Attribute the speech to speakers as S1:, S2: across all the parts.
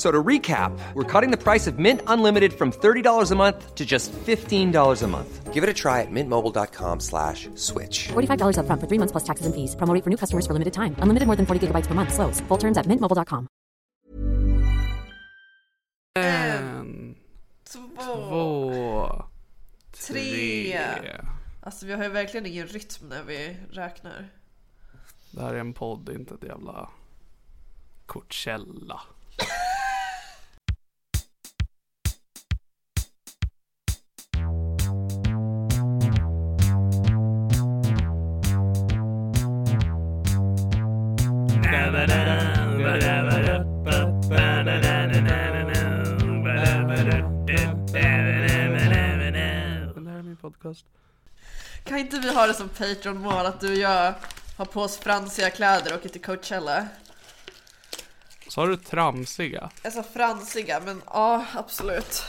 S1: F- So to recap, we're cutting the price of Mint Unlimited from $30 a month to just $15 a month. Give it a try at mintmobile.com slash switch.
S2: $45 upfront for three months plus taxes and fees. Promo for new customers for limited time. Unlimited more than 40 gigabytes per month. Slows. Full terms at mintmobile.com.
S3: En,
S4: Två,
S3: två,
S4: tre.
S3: tre.
S4: Alltså vi har ju verkligen ingen rytm när vi räknar.
S3: Det här är en podd, inte ett jävla Coachella. Min podcast.
S4: Kan inte vi ha det som Patreon-mål att du och jag har på oss fransiga kläder och åker till Coachella?
S3: Sa du tramsiga?
S4: Alltså fransiga, men ja, absolut.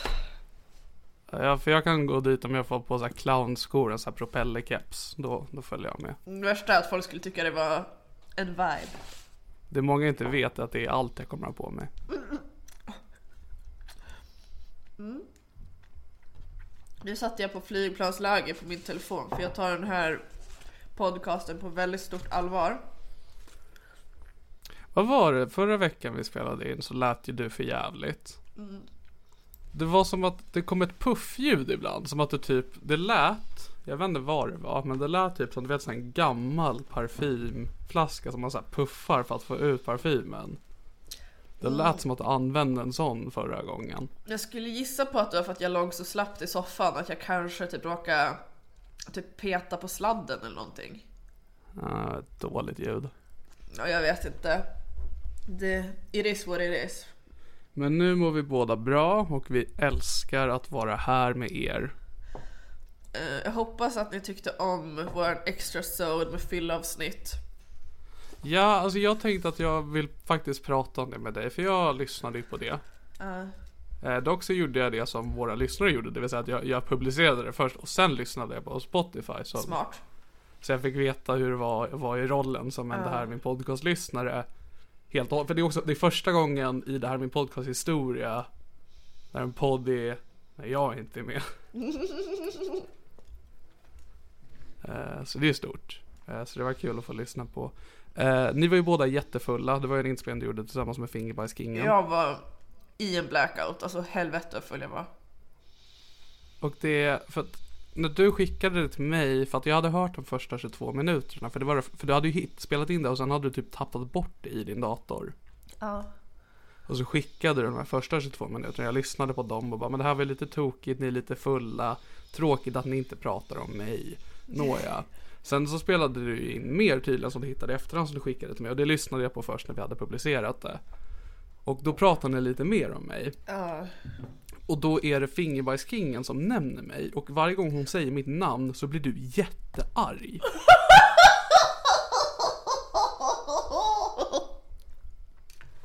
S3: Ja, för jag kan gå dit om jag får på så här clownskor, en sån här propellerkeps. Då, då följer jag med.
S4: Det värsta är att folk skulle tycka det var en vibe.
S3: Det många inte vet är att det är allt jag kommer ha på mig.
S4: Nu satte jag på flygplansläge på min telefon för jag tar den här podcasten på väldigt stort allvar.
S3: Vad var det? Förra veckan vi spelade in så lät ju du för jävligt. Det var som att det kom ett puffljud ibland. Som att du typ, det lät, jag vet inte vad det var, men det lät typ som du vet en gammal parfymflaska som man så puffar för att få ut parfymen. Det lät som att du använde en sån förra gången.
S4: Jag skulle gissa på att det var för att jag låg så slappt i soffan att jag kanske typ råkade typ peta på sladden eller någonting.
S3: Uh, dåligt ljud.
S4: Ja, jag vet inte. Det, it is what it is.
S3: Men nu mår vi båda bra och vi älskar att vara här med er.
S4: Eh, jag hoppas att ni tyckte om vår extra sod med fyllavsnitt.
S3: Ja, alltså jag tänkte att jag vill faktiskt prata om det med dig, för jag lyssnade ju på det. Eh, dock så gjorde jag det som våra lyssnare gjorde, det vill säga att jag, jag publicerade det först och sen lyssnade jag på Spotify. Så,
S4: Smart.
S3: så jag fick veta hur det var, var i rollen som en det här min podcastlyssnare. Helt och- för det är också det är första gången i det här min podcast historia när en podd är, när jag inte är med. Eh, så det är stort. Eh, så det var kul att få lyssna på. Eh, ni var ju båda jättefulla, det var ju en inspelning du gjorde tillsammans med Fingerbajskingen.
S4: Jag var i en blackout, alltså helvete full jag var.
S3: Och det, för att när du skickade det till mig, för att jag hade hört de första 22 minuterna, för, det var, för du hade ju hit, spelat in det och sen hade du typ tappat bort det i din dator.
S4: Ja.
S3: Och så skickade du de här första 22 minuterna, jag lyssnade på dem och bara, men det här var lite tokigt, ni är lite fulla, tråkigt att ni inte pratar om mig. Nåja. Sen så spelade du in mer tydligen som du hittade i efterhand som du skickade till mig och det lyssnade jag på först när vi hade publicerat det. Och då pratade ni lite mer om mig.
S4: Ja.
S3: Och då är det Fingerbajskingen som nämner mig och varje gång hon säger mitt namn så blir du jättearg.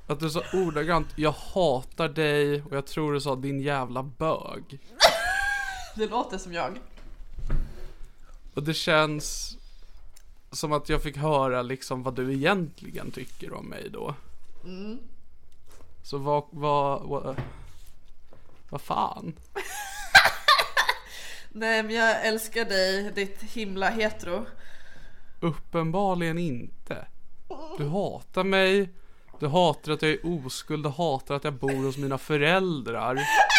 S3: Att du sa ordagrant, jag hatar dig och jag tror du sa din jävla bög.
S4: Det låter som jag.
S3: Och det känns som att jag fick höra liksom vad du egentligen tycker om mig då. Så vad, vad, vad, vad fan?
S4: Nej men jag älskar dig, ditt himla hetero.
S3: Uppenbarligen inte. Du hatar mig, du hatar att jag är oskuld, du hatar att jag bor hos mina föräldrar.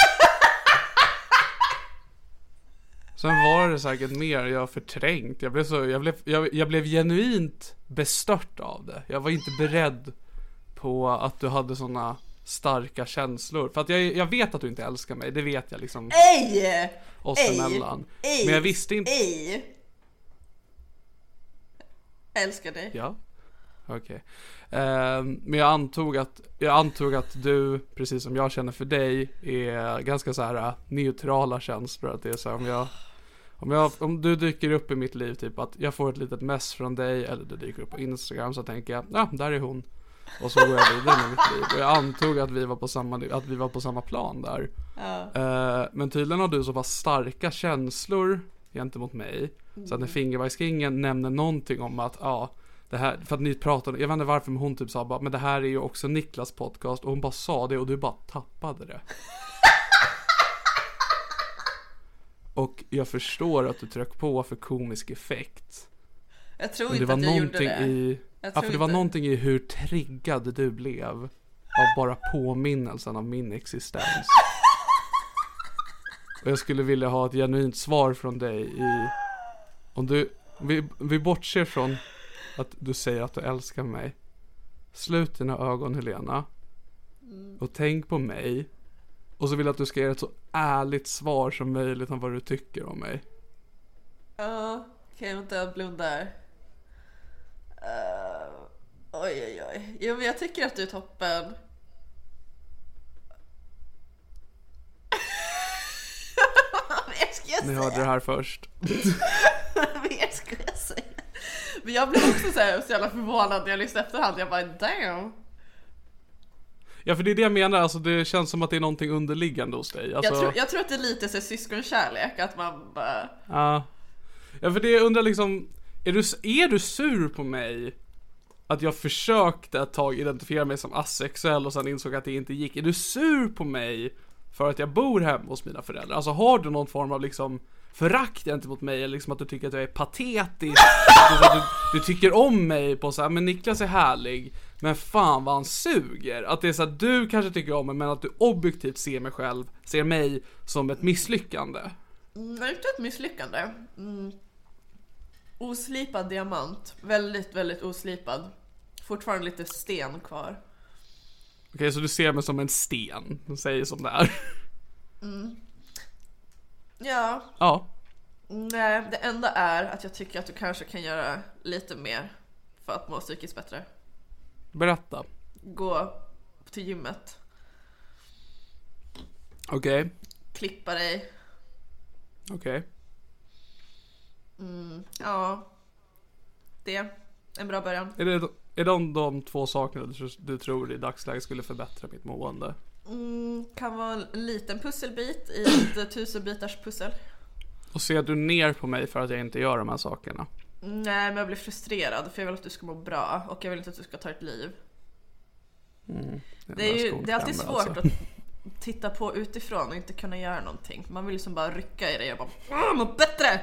S3: Sen var det säkert mer jag förträngt. Jag blev, så, jag, blev, jag, jag blev genuint bestört av det. Jag var inte beredd på att du hade såna starka känslor. För att jag, jag vet att du inte älskar mig, det vet jag liksom
S4: Ej!
S3: oss
S4: Ej!
S3: emellan.
S4: Ej!
S3: Men jag visste inte...
S4: Ej! Jag älskar dig.
S3: Ja. Okej. Ehm, men jag antog att, jag antog att du, precis som jag känner för dig, är ganska så här äh, neutrala känslor. Att det är så här, om jag, om jag, om du dyker upp i mitt liv, typ att jag får ett litet mess från dig, eller du dyker upp på Instagram, så tänker jag, ja, där är hon. Och så går jag vidare med mitt liv. Och jag antog att vi var på samma, att vi var på samma plan där. Eh, men tydligen har du så pass starka känslor gentemot mig. Så att när Fingerbajskingen nämner någonting om att, ja, det här, för att ni pratade, jag vet inte varför men hon typ sa bara, men det här är ju också Niklas podcast och hon bara sa det och du bara tappade det. Och jag förstår att du tryckte på för komisk effekt.
S4: Jag tror inte
S3: var
S4: att jag gjorde det.
S3: i,
S4: Jag
S3: ja för det var
S4: inte.
S3: någonting i hur triggad du blev av bara påminnelsen av min existens. Och jag skulle vilja ha ett genuint svar från dig i, om du, vi, vi bortser från att du säger att du älskar mig. Slut dina ögon Helena. Och tänk på mig. Och så vill jag att du ska ge ett så ärligt svar som möjligt om vad du tycker om mig.
S4: Ja, okej vänta jag blundar. Uh, oj oj oj. Jo men jag tycker att du är toppen. Mer ska jag
S3: Ni
S4: säga?
S3: hörde det här först.
S4: Mer ska jag säga? Men jag blev också så, här, så jävla förvånad när jag lyssnade efterhand. Jag bara damn.
S3: Ja för det är det jag menar, alltså det känns som att det är någonting underliggande hos dig. Alltså,
S4: Jag, tror, jag tror att det är lite så syskonkärlek, att man bara...
S3: Ja. Ja för det jag undrar liksom, är du, är du sur på mig? Att jag försökte ett tag identifiera mig som asexuell och sen insåg att det inte gick. Är du sur på mig för att jag bor hemma hos mina föräldrar? Alltså har du någon form av liksom förakt gentemot mig eller liksom att du tycker att jag är patetisk? Du, du tycker om mig på så här, men Niklas är härlig, men fan vad han suger. Att det är så att du kanske tycker om mig men att du objektivt ser mig själv, ser mig som ett misslyckande.
S4: Mm, det är inte ett misslyckande. Mm. Oslipad diamant. Väldigt, väldigt oslipad. Fortfarande lite sten kvar.
S3: Okej, så du ser mig som en sten, säger som det är.
S4: Ja,
S3: Ja,
S4: nej, det enda är att jag tycker att du kanske kan göra lite mer för att må psykiskt bättre.
S3: Berätta.
S4: Gå till gymmet,
S3: Okej,
S4: klippa dig.
S3: okej.
S4: Ja, det en bra början.
S3: Är det är de de två sakerna du, du tror i dagsläget skulle förbättra mitt mående?
S4: Mm, kan vara en liten pusselbit i ett tusenbitars pussel.
S3: Och ser du ner på mig för att jag inte gör de här sakerna?
S4: Nej, men jag blir frustrerad för jag vill att du ska må bra och jag vill inte att du ska ta ett liv. Det är, ju, det är alltid
S3: skon
S4: svårt
S3: klämmer,
S4: att titta på utifrån och inte kunna göra någonting. Man vill liksom bara rycka i dig och bara "Åh, må bättre!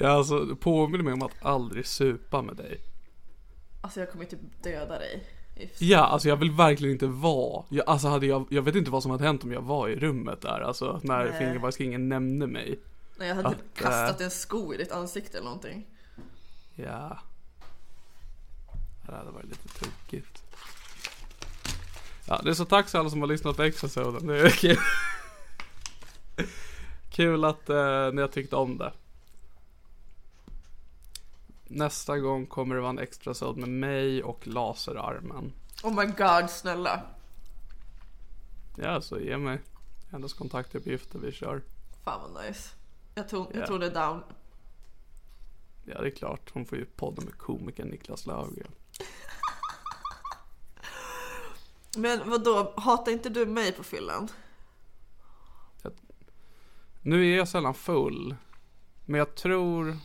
S3: Ja, alltså påminner mig om att aldrig supa med dig.
S4: Alltså jag kommer typ döda dig.
S3: Ja, alltså jag vill verkligen inte vara. Jag, alltså hade jag, jag vet inte vad som hade hänt om jag var i rummet där. Alltså när
S4: Nej.
S3: Fingerbajskingen nämnde mig.
S4: Nej, jag hade
S3: Att,
S4: typ kastat
S3: äh,
S4: en sko i ditt ansikte eller någonting.
S3: Ja. Det hade varit lite tokigt. Ja, det är så tack till alla som har lyssnat på extrasoden. Det är kul. kul att eh, ni har tyckt om det. Nästa gång kommer det vara en extrasod med mig och laserarmen.
S4: Oh my god, snälla.
S3: Ja, så ge mig hennes kontaktuppgifter vi kör.
S4: Fan vad nice. Jag tog, jag
S3: Ja.
S4: tog det down.
S3: Ja, det är klart. Hon får ju podda med komikern Niklas Löfgren.
S4: Men vad då? hatar inte du mig på fyllan?
S3: Nu är jag sällan full. Men jag tror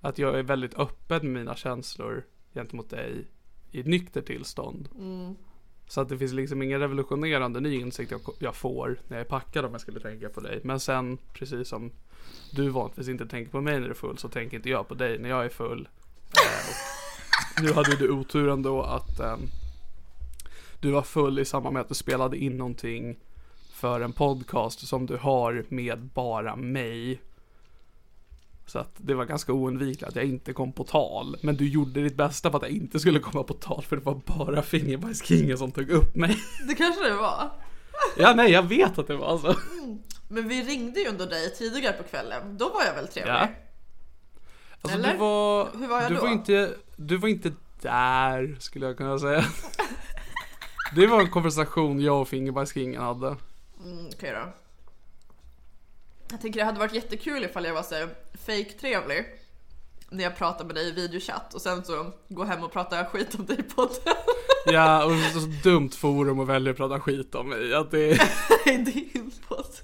S3: att jag är väldigt öppen med mina känslor gentemot dig i nykter tillstånd. Så att det finns liksom ingen revolutionerande ny insikt jag, jag får när jag är packad om jag skulle tänka på dig. Men sen, precis som du vanligtvis inte tänker på mig när du är full, så tänker inte jag på dig när jag är full. Eh, nu hade du oturen då att ehm, du var full i samband med att du spelade in någonting för en podcast som du har med bara mig. Så att det var ganska oundvikligt att jag inte kom på tal. Men du gjorde ditt bästa för att jag inte skulle komma på tal för det var bara Fingerbajskingen som tog upp mig.
S4: Det kanske det var.
S3: Ja nej jag vet att det var så.
S4: Men vi ringde ju ändå dig tidigare på kvällen. Då var jag väl trevlig?
S3: Ja. Alltså
S4: Eller?
S3: du var,
S4: Hur var jag
S3: du
S4: då?
S3: var inte, du var inte där skulle jag kunna säga. Det var en konversation jag och Fingerbajskingen hade.
S4: Mm, Okej då. Jag tänker det hade varit jättekul ifall jag var så fake trevlig när jag pratar med dig i videochatt och sen så gå hem och prata skit om dig på podden.
S3: Ja, och så, så dumt forum att välja att prata skit om mig. Att det är
S4: i din podd.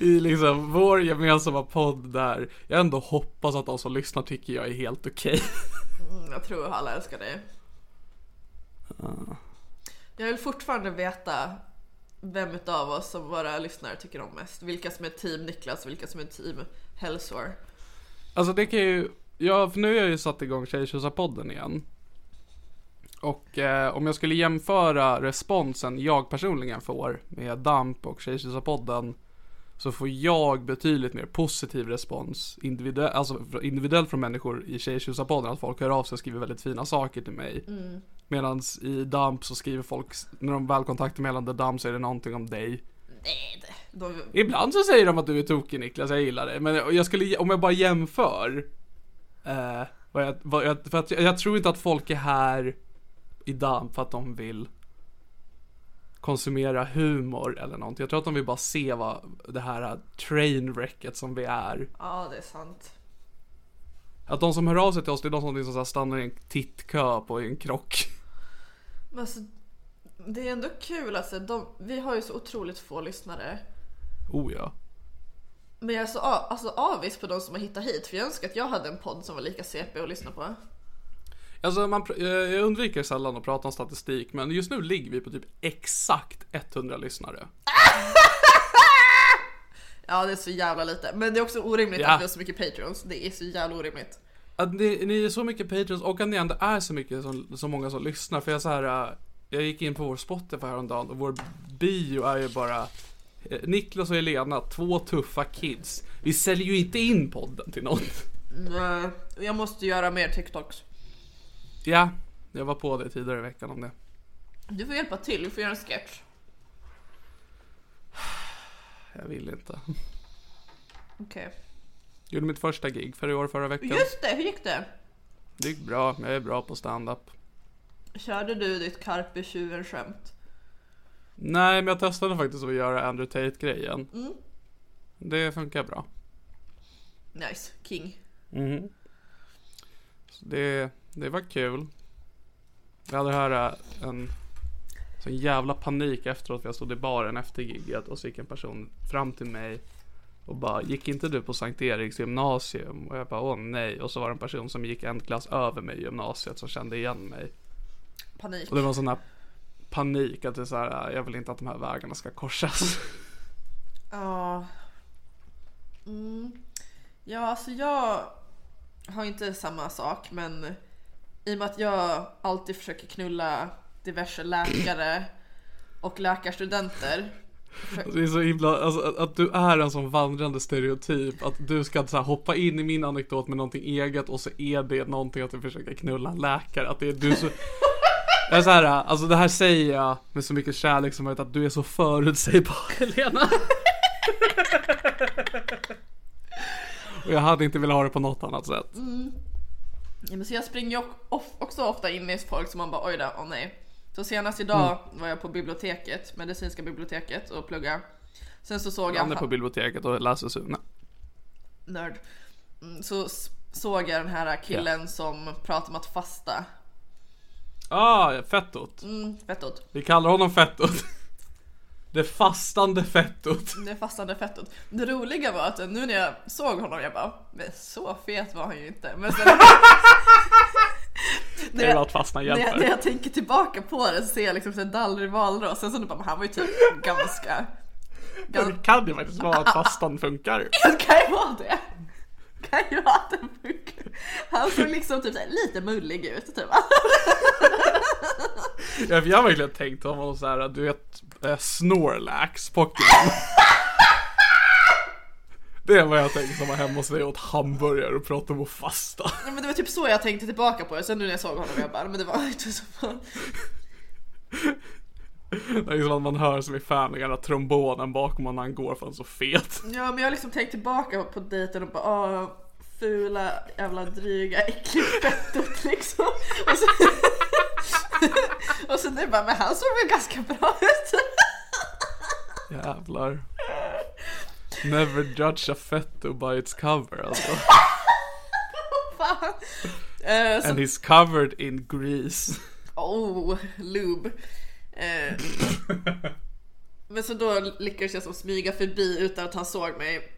S3: i liksom vår gemensamma podd där jag ändå hoppas att de som lyssnar tycker jag är helt okej.
S4: Mm, jag tror alla älskar dig. Jag vill fortfarande veta vem utav oss som våra lyssnare tycker om mest. Vilka som är team Niklas och vilka som är team Hellsår.
S3: Alltså det kan ju, ja för nu har jag ju satt igång Tjejtjusarpodden igen. Och eh, om jag skulle jämföra responsen jag personligen får med Damp och Tjejtjusarpodden så får jag betydligt mer positiv respons individuellt, alltså individuellt från människor i Tjejtjusarpodden. Att folk hör av sig och skriver väldigt fina saker till mig. Medan i Damp så skriver folk, när de väl kontaktar mig gällande Damp så är det någonting om dig.
S4: Nej, de,
S3: Ibland så säger de att du är tokig Niklas, jag gillar det. Men jag skulle, om jag bara jämför. Eh, vad jag, vad jag, för att jag, tror inte att folk är här i damp för att de vill konsumera humor eller någonting. Jag tror att de vill bara se vad det här trainwrecket som vi är.
S4: ja, det är sant.
S3: Att de som hör av sig till oss, det är de som liksom stannar i en tittkö på en krock.
S4: Alltså, det är ändå kul alltså. De, vi har ju så otroligt få lyssnare.
S3: Oh ja.
S4: Men jag är så a- alltså, avis på de som har hittat hit. För jag önskar att jag hade en podd som var lika CP att lyssna på.
S3: Alltså man, eh, jag undviker sällan att prata om statistik, men just nu ligger vi på typ exakt 100 lyssnare.
S4: Ja, det är så jävla lite. Men det är också orimligt
S3: Ja.
S4: att vi har så mycket Patreons. Det är så jävla orimligt.
S3: Att ni, ni är så mycket patrons och att ni ändå är så mycket som, så många som lyssnar. För jag så här, äh, jag gick in på vår Spotify häromdagen och vår bio är ju bara eh, Niklas och Elena, två tuffa kids. Vi säljer ju inte in podden till någon.
S4: Nej, Jag måste göra mer TikToks.
S3: Ja, jag var på det tidigare i veckan om det.
S4: Du får hjälpa till, du får göra en sketch.
S3: Jag vill inte.
S4: Okej.
S3: Gjorde mitt första gig för i år förra veckan.
S4: Just det, hur gick det?
S3: Det gick bra, jag är bra på stand-up.
S4: Körde du ditt Carpe tjuven skämt?
S3: Nej, men jag testade faktiskt att göra Andrew Tate-grejen. Det funkar bra.
S4: Nice, king.
S3: Så det, det var kul. Jag hade här äh, en sån jävla panik efteråt för jag stod i baren efter gigget och så gick en person fram till mig och bara gick inte du på Sankt Eriks gymnasium? Och jag bara åh nej och så var det en person som gick en klass över mig i gymnasiet som kände igen mig.
S4: Panik.
S3: Och det var sån här panik att det är så här, jag vill inte att de här vägarna ska korsas.
S4: Ja. Mm. Ja, alltså jag har inte samma sak, men i och med att jag alltid försöker knulla diverse läkare och läkarstudenter.
S3: Det är så himla, alltså att, att du är en sån vandrande stereotyp. Att du ska så här, hoppa in i min anekdot med någonting eget och så är det någonting att du försöker knulla en läkare. Att det är du så... Jag är så här, alltså det här säger jag med så mycket kärlek som möjligt att du är så förutsägbar Helena. och jag hade inte velat ha det på något annat sätt.
S4: Ja, men så jag springer ju också ofta in i folk som man bara oj då, åh nej. Så senast idag var jag på biblioteket, medicinska biblioteket och plugga. Sen så såg jag...
S3: Han är på biblioteket och läser Sune.
S4: nörd. Mm, Så såg jag den här killen som pratar om att fasta.
S3: Ah, fettot.
S4: Mm, fettot.
S3: Vi kallar honom fettot. Det fastande fettot.
S4: Det fastande fettot. Det roliga var att nu när jag såg honom jag bara, men så fet var han ju inte. Men sen,
S3: Det är bra att fastna
S4: när, jag, när jag tänker tillbaka på det så ser jag liksom en dallrig valross. Sen så nu bara, men han var ju typ ganska...
S3: Det kan ju faktiskt vara att fastan funkar.
S4: Det kan ju vara det. Kan ju vara att den funkar. Han såg liksom typ så lite mullig ut typ.
S3: Jag har verkligen tänkt om honom såhär, du vet eh, Snorlax Pokémon. Det är vad jag tänker som var hemma hos dig och åt hamburgare och pratade om att fasta.
S4: Ja, men det var typ så jag tänkte tillbaka på det. Sen nu när jag såg honom jag bara, men det var inte så.
S3: Det är som att man hör som i fan gamla trombonen bakom honom när han går för han är så fet.
S4: Ja men jag har liksom tänkt tillbaka på dejten och bara åh, fula jävla dryga äckliga fettot liksom. Och så, och så nu bara, men han såg väl ganska bra ut.
S3: Jävlar. Never judge a fetto by its cover alltså.
S4: Fan. Eh, så,
S3: And he's covered in grease.
S4: oh, lube. Eh, men så då lyckades jag så smyga förbi utan att han såg mig.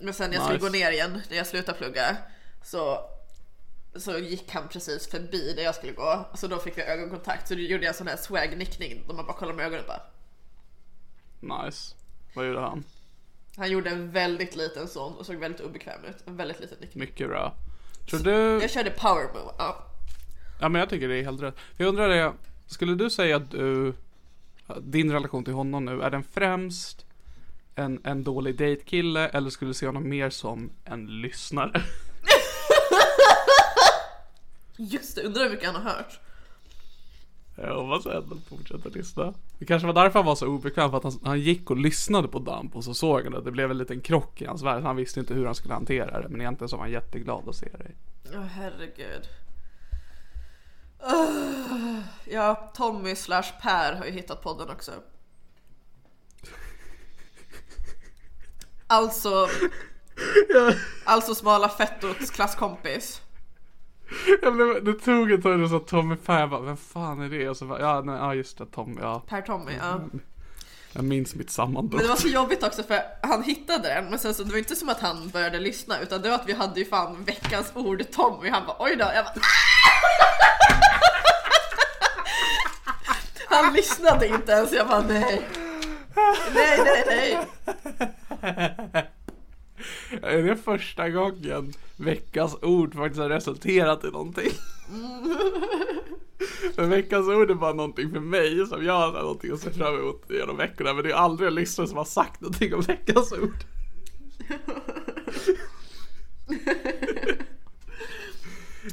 S4: Men sen när jag skulle
S3: Nice.
S4: gå ner igen, när jag slutade plugga, så, så gick han precis förbi där jag skulle gå. Så då fick vi ögonkontakt. Så då gjorde jag en sån här swag-nickning då man bara kollar med ögonen och bara.
S3: Nice. Vad gjorde han?
S4: Han gjorde en väldigt liten sån och såg väldigt obekväm ut. En väldigt liten nickning.
S3: Mycket bra. Tror du...
S4: Jag körde power move. Ja.
S3: Ja men jag tycker det är helt rätt. Jag undrar det, skulle du säga att du, din relation till honom nu, är den främst en, en dålig dejtkille eller skulle du se honom mer som en lyssnare?
S4: Just det, undrar hur mycket han har hört.
S3: Jag hoppas ändå fortsätter lyssna. Det kanske var därför han var så obekväm, för att han, han gick och lyssnade på Damp och så såg han att det blev en liten krock i hans värld. Han visste inte hur han skulle hantera det, men egentligen så var han jätteglad att se dig.
S4: Ja, herregud. Uh, ja, Tommy slash Per har ju hittat podden också. Alltså, alltså smala fettots klasskompis.
S3: Jag blev, det tog ett tag och så Tommy Per, jag bara, vem fan är det? Och så bara, ja, nej, ja just det, Tommy, ja.
S4: Per Tommy, ja.
S3: Jag minns mitt sammanbrott.
S4: Men det var så jobbigt också för han hittade den men sen så det var inte som att han började lyssna utan det var att vi hade ju fan veckans ord Tommy han bara oj då jag bara Han lyssnade inte ens jag bara nej Nej nej nej
S3: Är det första gången veckans ord faktiskt har resulterat i någonting? För veckans ord är bara någonting för mig som jag har någonting att se fram emot genom veckorna men det är aldrig en lyssnare som har sagt någonting om veckans ord.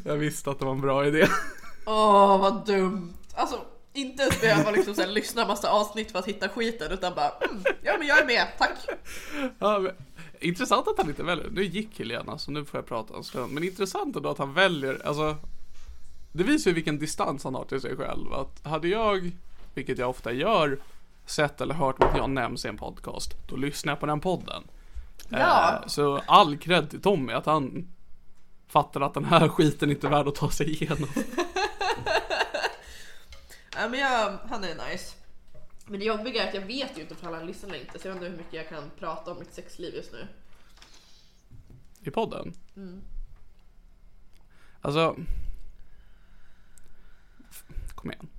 S3: Jag visste att det var en bra idé.
S4: Åh vad dumt Alltså inte ens behöva liksom så här, lyssna massa avsnitt för att hitta skiten utan bara mm, ja men jag är med tack
S3: Ja, men, intressant att han inte väljer. Nu gick Helena så nu får jag prata en stund. Men intressant ändå att han väljer, alltså. Det visar ju vilken distans han har till sig själv. Att hade jag, vilket jag ofta gör, sett eller hört att jag nämns i en podcast, då lyssnar jag på den podden.
S4: Ja.
S3: Eh, så all cred till Tommy att han fattar att den här skiten inte är värd att ta sig igenom.
S4: Ja men jag, han är nice. Men det jobbiga är att jag vet ju inte ifall han lyssnar eller inte så jag vet inte hur mycket jag kan prata om mitt sexliv just nu.
S3: I podden. Alltså. f- Kom igen.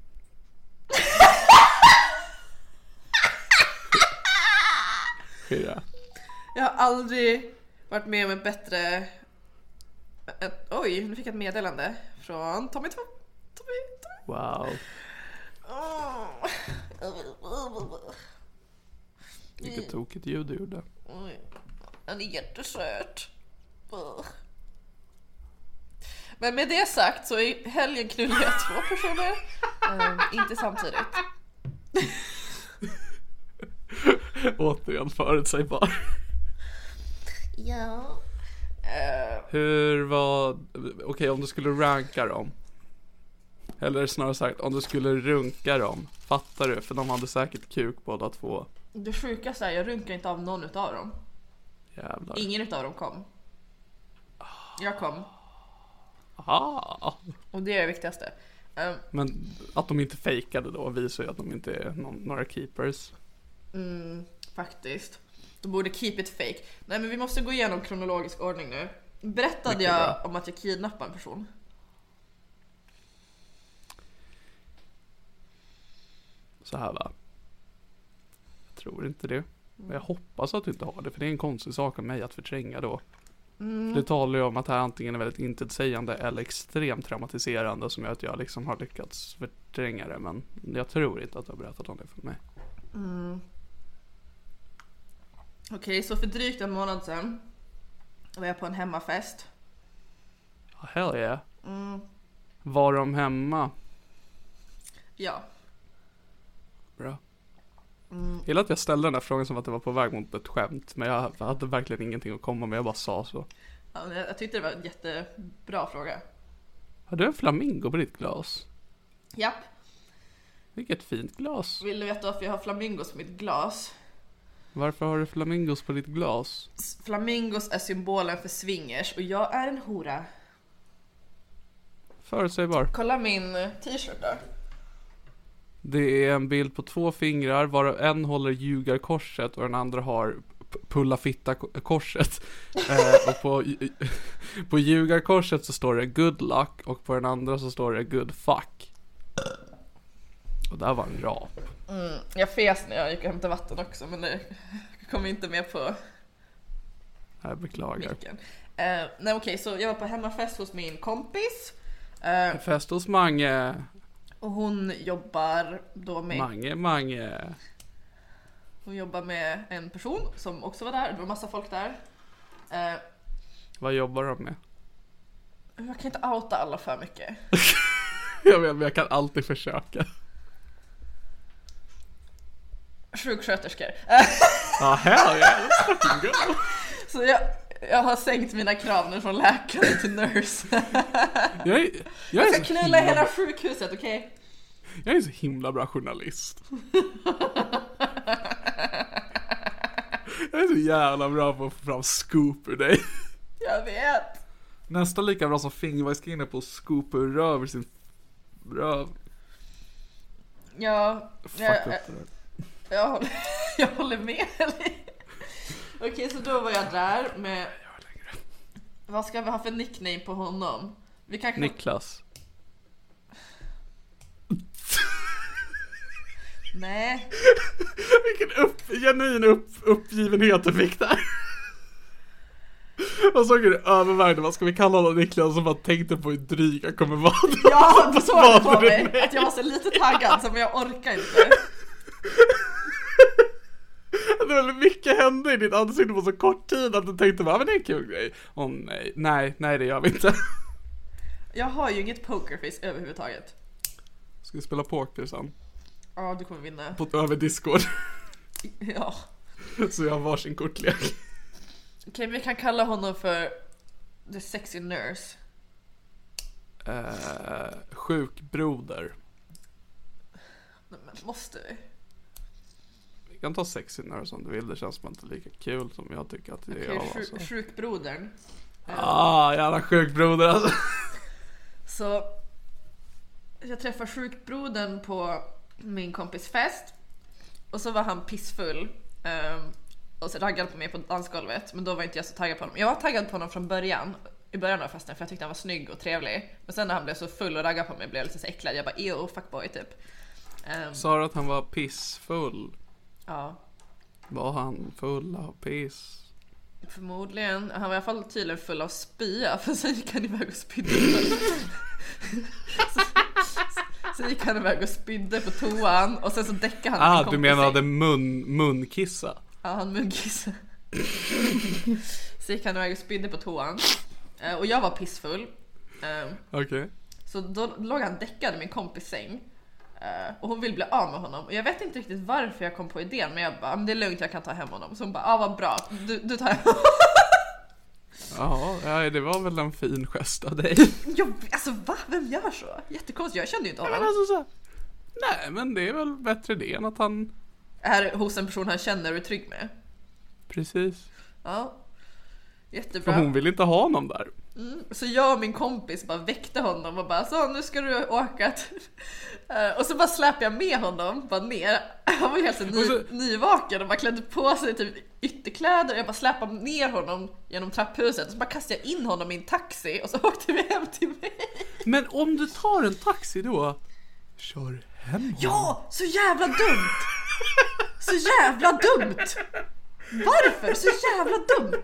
S3: Fyra.
S4: Jag har aldrig varit med om ett bättre... Ett, oj, nu fick jag ett meddelande från Tommy Tommy. Tommy, Tommy.
S3: Wow.
S4: Åh.
S3: Vilket tokigt ljud du gjorde.
S4: Oj. Han är jättesöt. Men med det sagt så i helgen knullade jag två personer. Ehm, inte samtidigt.
S3: Återigen förutsägbar.
S4: Ja. Eh,
S3: Hur var, okej om du skulle ranka dem. Eller snarare sagt, om du skulle runka dem. Fattar du? För de hade säkert kuk båda två.
S4: det sjukaste är jag runkar inte av någon utav dem.
S3: Jävlar.
S4: Ingen utav dem kom. Jag kom.
S3: Aha.
S4: Och det är det viktigaste. Ehm,
S3: Men att de inte fejkade då visar ju att de inte är någon, några keepers.
S4: Faktiskt. Du borde keep it fake. Nej men vi måste gå igenom kronologisk ordning nu. Berättade
S3: Mycket
S4: jag
S3: bra.
S4: om att jag kidnappade en person?
S3: Så här va. Jag tror inte det. Men jag hoppas att du inte har det, för det är en konstig sak av mig att förtränga då. För Det talar ju om att det här antingen är väldigt intetsägande eller extremt traumatiserande som gör att jag liksom har lyckats förtränga det. Men jag tror inte att du har berättat om det för mig.
S4: Okej, så för drygt en månad sedan var jag på en hemmafest.
S3: Hell yeah. Var de hemma?
S4: Ja.
S3: Jag gillar att jag ställde den här frågan som att det var på väg mot ett skämt. Men jag hade verkligen ingenting att komma med. Jag bara sa så.
S4: ja jag, tyckte det var en jättebra fråga.
S3: Har du en flamingo på ditt glas?
S4: Japp,
S3: Vilket fint glas.
S4: vill du veta varför jag har flamingos på mitt glas?
S3: Varför har du flamingos på ditt glas?
S4: Flamingos är symbolen för swingers och jag är en hora.
S3: Förutsägbar.
S4: Kolla min t-shirt där.
S3: Det är en bild på två fingrar varav en håller ljugarkorset och den andra har pulla fitta ko- korset. eh, och på, på ljugarkorset så står det good luck och på den andra så står det good fuck. Och där var en rap.
S4: Jag fes när jag gick och hämtade vatten också men det kom inte med på
S3: Jag beklagar.
S4: micken. Eh, nej okej, så jag var på hemmafest hos min kompis. Eh,
S3: Fest hos Mange.
S4: Och hon jobbar då med,
S3: Mange, Mange.
S4: hon jobbar med en person som också var där. Det var massa folk där. Eh,
S3: Vad jobbar de med?
S4: jag kan inte outa alla för mycket.
S3: Jag vet, men jag kan alltid försöka.
S4: Sjuksköterskor.
S3: Ja, hell yeah. Let's fucking go.
S4: så jag, jag har sänkt mina krav nu från läkare till nurse.
S3: Jag är, jag
S4: Jag ska knulla
S3: himla,
S4: hela sjukhuset, okej?
S3: jag är så himla bra journalist. Jag är så jävla bra på att få fram scoop ur dig.
S4: Jag vet.
S3: Nästan lika bra som Fingerbergskinner på att scoopa ur röv sin röv.
S4: Ja,
S3: Fuck
S4: jag,
S3: där.
S4: jag, håller, jag håller med. Okej, så då var jag där med... Vad ska vi ha för nickname på honom? Vi kanske...
S3: Niklas.
S4: Nej.
S3: Vilken upp, genuin upp, uppgivenhet du fick där. Vad sa du övervägde, vad ska vi kalla honom Niklas? Som bara tänkte på hur dryg jag kommer vara.
S4: Ja, du såg det på mig. Att jag var så lite taggad så men jag orkar inte.
S3: Det var mycket hände i ditt ansikte på så kort tid att du tänkte bara, men det är en kul grej. Åh nej, nej, nej det gör vi inte.
S4: Jag har ju inget pokerface överhuvudtaget.
S3: Ska vi spela poker sen?
S4: Ja, du kommer vinna.
S3: På, över discord.
S4: Ja.
S3: Så jag har varsin kortlek.
S4: Okej, vi kan kalla honom för The Sexy Nurse.
S3: Eh, sjukbroder.
S4: Men måste vi?
S3: Kan ta sexy nurse om du vill, det känns som inte lika kul som jag tycker att det är
S4: Okej,
S3: av
S4: sjuk, sjukbrodern.
S3: Ah, jävla sjukbroder alltså.
S4: Så jag träffade sjukbrodern på min kompis fest och så var han pissfull ehm, och så raggade på mig på dansgolvet men då var inte jag så taggad på honom. Jag var taggad på honom från början i början av festen för jag tyckte han var snygg och trevlig. Men sen när han blev så full och raggade på mig blev jag lite så äcklad. Jag bara ew fuckboy typ. Ehm,
S3: Sa du att han var pissfull?
S4: Ja,
S3: Var han full av piss?
S4: förmodligen. Han var i alla fall tydligen full av spya för sen gick han iväg och spydde. så gick han iväg och spydde på toan och sen så däckade han
S3: Ah, du menade mun, munkissa?
S4: Ja, han munkissade. så gick han iväg och spydde på toan. Eh, Och jag var pissfull. Eh,
S3: Okej.
S4: Så då låg han däckad i min kompis säng. Eh, Och hon vill bli av med honom. Och jag vet inte riktigt varför jag kom på idén men jag bara, "Ah, men det är lugnt jag kan ta hem honom. Så hon bara, ja ah, vad bra, du, du tar hem honom.
S3: Ja, det var väl en fin gest av dig.
S4: Jag, alltså va? Vem gör så? Jättekonstigt, jag kände ju inte
S3: Men
S4: honom.
S3: alltså så, nej men det är väl bättre det än att han,
S4: Är hos en person han känner och är trygg med.
S3: precis.
S4: Ja.
S3: För
S4: Jättebra.
S3: hon vill inte ha honom där.
S4: Så jag och min kompis bara väckte honom och bara så nu ska du åka. till-" Eh, Och så bara släpade jag med honom bara ner. Han var ju helt så ny,
S3: Och så-
S4: nyvaken och bara klädde på sig typ ytterkläder. Jag bara släpade ner honom genom trapphuset och så bara kastade jag in honom i en taxi och så åkte vi hem till mig.
S3: Men om du tar en taxi då, kör hem
S4: Ja, så jävla dumt! Så jävla dumt! Varför så jävla dumt?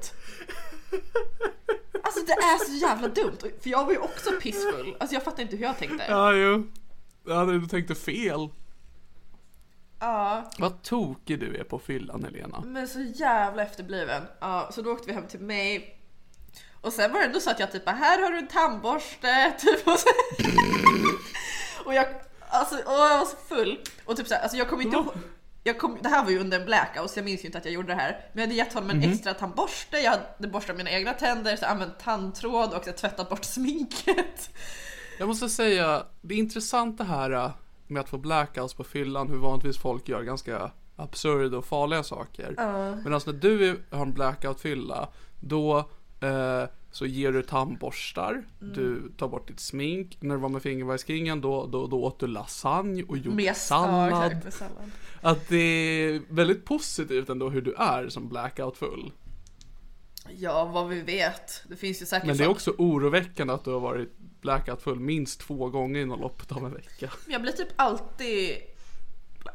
S4: Alltså det är så jävla dumt, för jag var ju också pissfull. Alltså jag fattar inte hur jag tänkte.
S3: Ja, jo. Ja, du tänkte fel.
S4: Ja,
S3: Vad tokig du är på fyllan, Helena.
S4: men så jävla efterbliven. Ja, så då åkte vi hem till mig. Och sen var det ändå så att jag typ här har du en tandborste, typ. Och, så, och jag, alltså, och jag var så full. Och typ så här, alltså jag kommer inte ihåg. Jag kom, det här var ju under en blackout så jag minns ju inte att jag gjorde det här. Men jag hade gett honom en extra tandborste, jag hade borstat mina egna tänder, så jag använt tandtråd och tvättat bort sminket.
S3: Jag måste säga, det är intressant det här äh, med att få blackouts på fyllan, hur vanligtvis folk gör ganska absurda och farliga saker. Medan när du har en blackout-fylla, då så ger du tandborstar, du tar bort ditt smink. När du var med fingerbajskingen då, då, då åt du lasagne och gjorde
S4: Med ja,
S3: sallad.
S4: exakt, med sallad.
S3: Att det är väldigt positivt ändå hur du är som blackout-full.
S4: Ja, vad vi vet. Det finns ju säkert
S3: Men det är också oroväckande att du har varit blackout-full minst två gånger inom loppet av en vecka.
S4: Jag blir typ alltid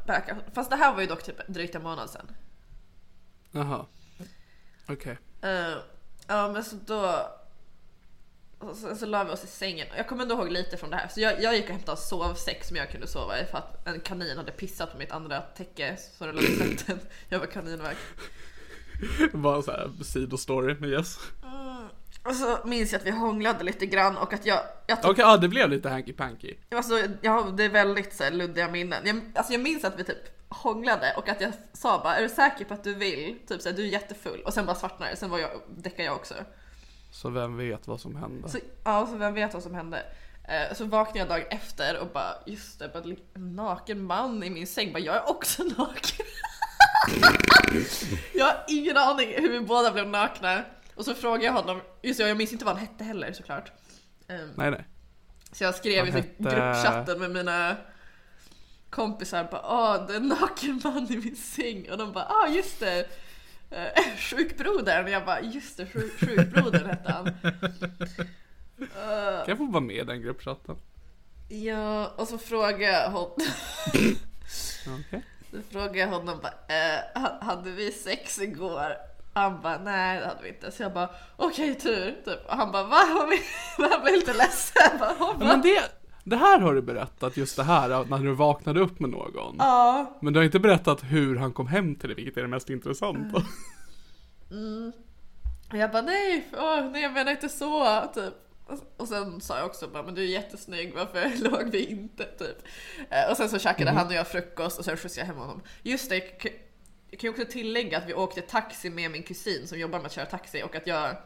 S4: blackout. Fast det här var ju dock typ drygt en månad sedan.
S3: Jaha. Okej.
S4: Eh, ja men så då och så, så la vi oss i sängen. Jag kommer ändå ihåg lite från det här. Så jag, jag gick och hämtade sovsäck som jag kunde sova i för att en kanin hade pissat på mitt andra täcke. Så det låg i tvätten. Jag var kaninväg.
S3: Bara så här sidostory med Jess.
S4: Och så minns jag att vi hånglade lite grann och att jag... jag
S3: Okej, ja det blev lite hanky panky.
S4: Alltså, jag, det är väldigt så här, luddiga minnen. Jag, alltså, jag minns att vi typ hånglade och att jag sa bara är du säker på att du vill? Typ såhär, du är jättefull. Och sen bara svartnade det. Sen var jag, däckade jag också.
S3: Så vem vet vad som hände.
S4: Så, ja, så vem vet vad som hände. Eh, Så vaknade jag dagen efter och bara just det, bara en naken man i min säng. Bara, jag är också naken. jag har ingen aning hur vi båda blev nakna. Och så frågade jag honom, just det, jag minns inte vad han hette heller såklart. Ehm,
S3: Nej nej.
S4: Så jag skrev i
S3: Han
S4: så
S3: hette-
S4: gruppchatten med mina kompisar bara åh det är en naken man i min säng och de bara ah just det Eh, Sjukbrodern och jag bara just det sjuk, sjukbrodern hette han.
S3: Kan jag få vara med i den gruppchatten?
S4: Ja och så frågade jag honom
S3: Okej.
S4: Så frågade jag honom bara, eh, ha- hade vi sex igår? Han bara, nej det hade vi inte. Så jag bara, okej tur. Typ. Och han bara, va? Han blev lite ledsen. Bara,
S3: men det, det här har du berättat, just det här när du vaknade upp med någon.
S4: Ja,
S3: Men du har inte berättat hur han kom hem till dig, vilket är det mest intressanta.
S4: Och jag bara nej, åh, nej jag menar inte så typ. Och- sen sa jag också bara, men du är jättesnygg, varför låg vi inte typ? Eh, Och sen så käkade han och jag frukost och sen skjutsade jag hem honom. Just det, jag kan ju också tillägga att vi åkte taxi med min kusin som jobbar med att köra taxi och att jag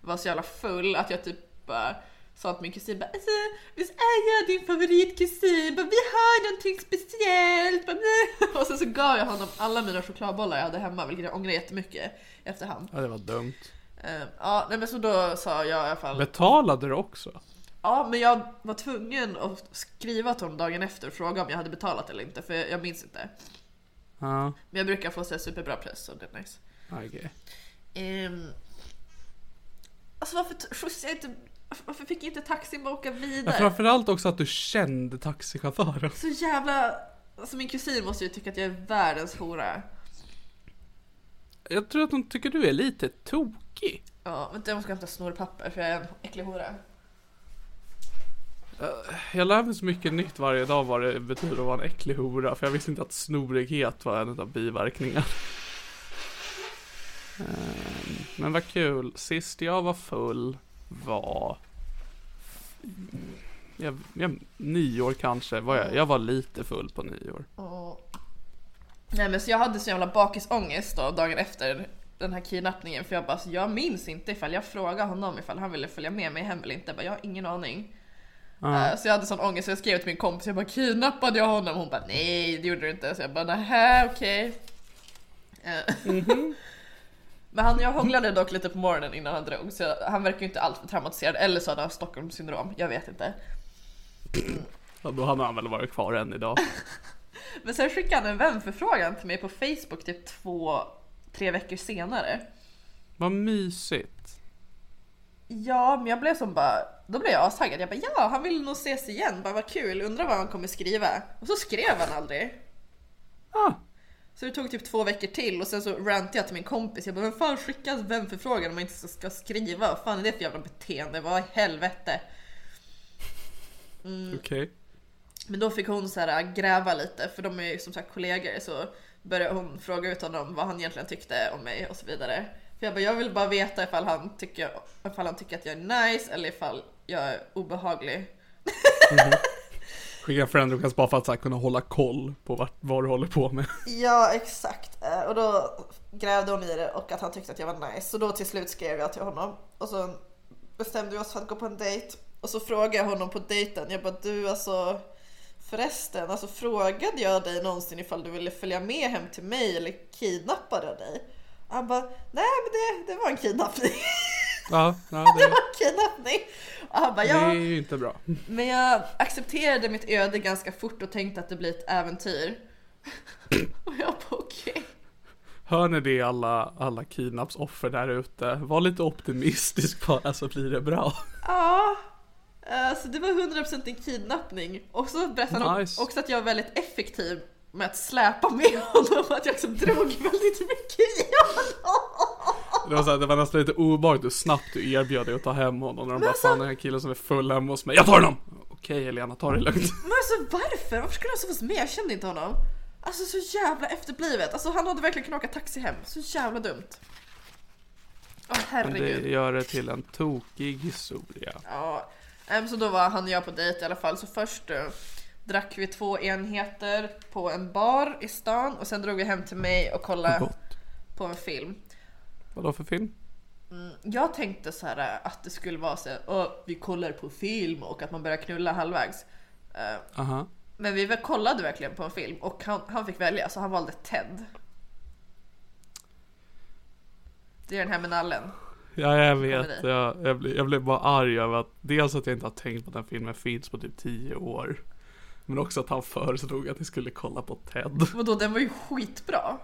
S4: var så jävla full att jag typ bara sa till min kusin bara, alltså, visst är jag din favoritkusin? Bara, vi har någonting speciellt. Bara, och sen så gav jag honom alla mina chokladbollar jag hade hemma vilket jag ångrar jättemycket efterhand.
S3: Ja, det var dumt.
S4: Eh, ja, nej, men så då sa jag i alla fall.
S3: Betalade du också?
S4: Ja, men jag var tvungen att skriva till honom dagen efter och fråga om jag hade betalat eller inte, för jag minns inte.
S3: Ja,
S4: Men jag brukar få så superbra pris, så det är nice.
S3: okej.
S4: Um, alltså varför skjutsade jag inte... Varför fick inte taxin bara åka
S3: Men
S4: vidare?
S3: framförallt också att du kände taxichauffören.
S4: Så jävla... Alltså min kusin måste ju tycka att jag är världens hora.
S3: Jag tror att de tycker du är lite tokig.
S4: Ja, vänta jag måste hämta snorpapper för jag är en äcklig hora.
S3: Eh, jag lär mig så mycket nytt varje dag vad det betyder att vara en äcklig hora. För jag visste inte att snorighet var en av biverkningarna. Eh, men vad kul. Sist jag var full var... Jag, jag, nyår kanske. Var jag, jag var lite full på nyår.
S4: Nej men så jag hade så jävla bakisångest då dagen efter den här kidnappningen för jag bara så jag minns inte ifall jag frågade honom ifall han ville följa med mig hem eller inte. Jag, bara, jag har ingen aning. Eh, Så jag hade sån ångest så jag skrev till min kompis, jag bara kidnappade jag honom? Hon bara nej det gjorde du inte. Så jag bara nähä okej. Eh, Men han, jag hånglade dock lite på morgonen innan han drog så han verkar ju inte alltför traumatiserad eller så hade han Stockholmssyndrom, jag vet inte.
S3: Ja, då hade han väl varit kvar än idag.
S4: Men sen skickade han en vänförfrågan till mig på Facebook typ två, tre veckor senare.
S3: Vad mysigt.
S4: Ja, men jag blev som bara, då blev jag astaggad. Jag bara ja, han vill nog ses igen, bara vad kul, undrar vad han kommer skriva. Och så skrev han aldrig.
S3: Ah,
S4: Så det tog typ två veckor till och sen så rantade jag till min kompis. Jag bara, vem fan skickar en vänförfrågan om man inte ska skriva? Vad fan är det för jävla beteende? Vad i helvete?
S3: okej.
S4: Men då fick hon så här gräva lite, för de är ju som sagt kollegor. Så började hon fråga ut honom vad han egentligen tyckte om mig och så vidare. För jag bara, jag vill bara veta ifall han tycker, ifall han tycker att jag är nice eller ifall jag är obehaglig.
S3: Skicka friend request bara för att så här, kunna hålla koll på vart, vad du håller på med.
S4: Ja, exakt. Eh, Och då grävde hon i det och att han tyckte att jag var nice. Så då till slut skrev jag till honom. Och så bestämde vi oss för att gå på en dejt. Och så frågade jag honom på dejten. Jag bara, du alltså förresten, alltså frågade jag dig någonsin ifall du ville följa med hem till mig eller kidnappade jag dig? Han bara, nej men det, det var en kidnappning.
S3: Ja, ja
S4: det
S3: det,
S4: var kidnappning. Och han bara,
S3: det
S4: ja.
S3: är ju inte bra.
S4: Men jag accepterade mitt öde ganska fort och tänkte att det blir ett äventyr. och jag bara okej.
S3: Hör ni det alla, alla kidnappsoffer där ute? Var lite optimistisk bara så blir det bra.
S4: Ja, så det var 100% en kidnappning. Och så berättade han
S3: Nice.
S4: också att jag var väldigt effektiv med att släpa med honom. Att jag också drog väldigt mycket i honom.
S3: Det var, så här, det var nästan lite obehagligt hur snabbt du erbjöd dig att ta hem honom. När de bara,
S4: alltså-
S3: fan den här killen som är full hemma hos mig. Jag tar honom! Okej Helena, ta det lugnt.
S4: Men alltså varför? Varför skulle han så vara med? Jag kände inte honom. Alltså så jävla efterblivet. Alltså han hade verkligen kunnat åka taxi hem. Så jävla dumt. Åh
S3: Men
S4: herregud.
S3: det gör det till en tokig historia.
S4: Ja, em, så då var han och jag på dejt i alla fall. Så först eh, drack vi två enheter på en bar i stan och sen drog vi hem till mig och kollade
S3: Gott.
S4: på en film.
S3: Vadå för film?
S4: Jag tänkte så här eh, att det skulle vara så "Åh, vi kollar på film och att man börjar knulla halvvägs. Eh,
S3: Aha.
S4: Men vi kollade verkligen på en film och han, han fick välja så han valde Ted. Det är den här med nallen.
S3: Ja jag vet, jag, jag, blev, jag blev bara arg över att dels att jag inte har tänkt på att den filmen finns på typ 10 år. Men också att han föreslog att vi skulle kolla på Ted.
S4: Vadå den var ju skitbra.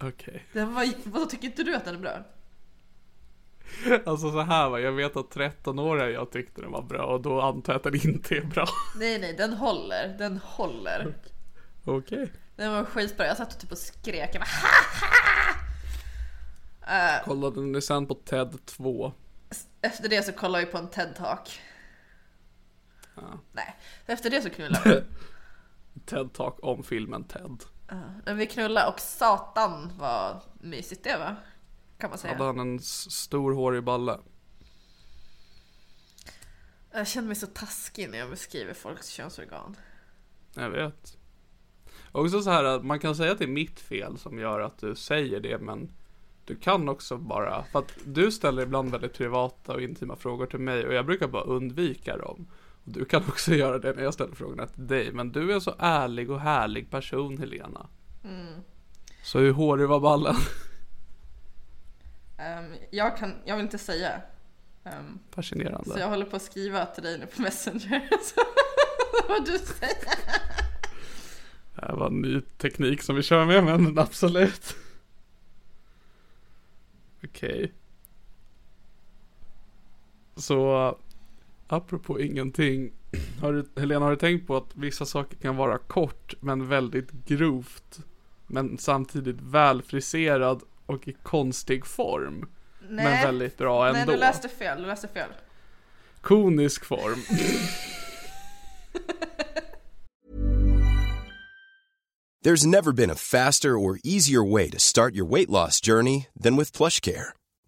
S3: Okej.
S4: Den var, tycker inte du att den är bra?
S3: Alltså så här va, jag vet att 13-åriga jag tyckte den var bra och då antar jag att den inte är bra.
S4: Nej nej den håller, den håller.
S3: Okej.
S4: Den var skitbra, jag satt och typ och skrek. Jag bara, ha! Eh,
S3: Kollade ni sen på Ted 2?
S4: Efter det så kollade vi på en TED-talk.
S3: Ja.
S4: Nej, efter det så knullade vi.
S3: TED-talk om filmen Ted.
S4: Men vi knullade och satan vad mysigt det var. Kan man säga.
S3: Hade han en stor hårig balle?
S4: Jag känner mig så taskig när jag beskriver folks könsorgan.
S3: Jag vet. Också så här att man kan säga att det är mitt fel som gör att du säger det men du kan också bara, för att du ställer ibland väldigt privata och intima frågor till mig och jag brukar bara undvika dem. Du kan också göra det när jag ställer frågorna till dig men du är en så ärlig och härlig person Helena. Så hur hårig var ballen?
S4: Ehm, jag, kan, jag vill inte säga. Ehm,
S3: Fascinerande.
S4: så jag håller på att skriva till dig nu på Messenger. Vad du säger.
S3: Det här var en ny teknik som vi kör med men absolut. Okej. Så apropå ingenting. Har du, Helena har du tänkt på att vissa saker kan vara kort men väldigt grovt. Men samtidigt välfriserad och i konstig form. Men väldigt bra ändå.
S4: Nej, du läste fel. Du läste fel.
S3: Konisk form.
S5: There's never been a faster or easier way to start your weight loss journey than with PlushCare.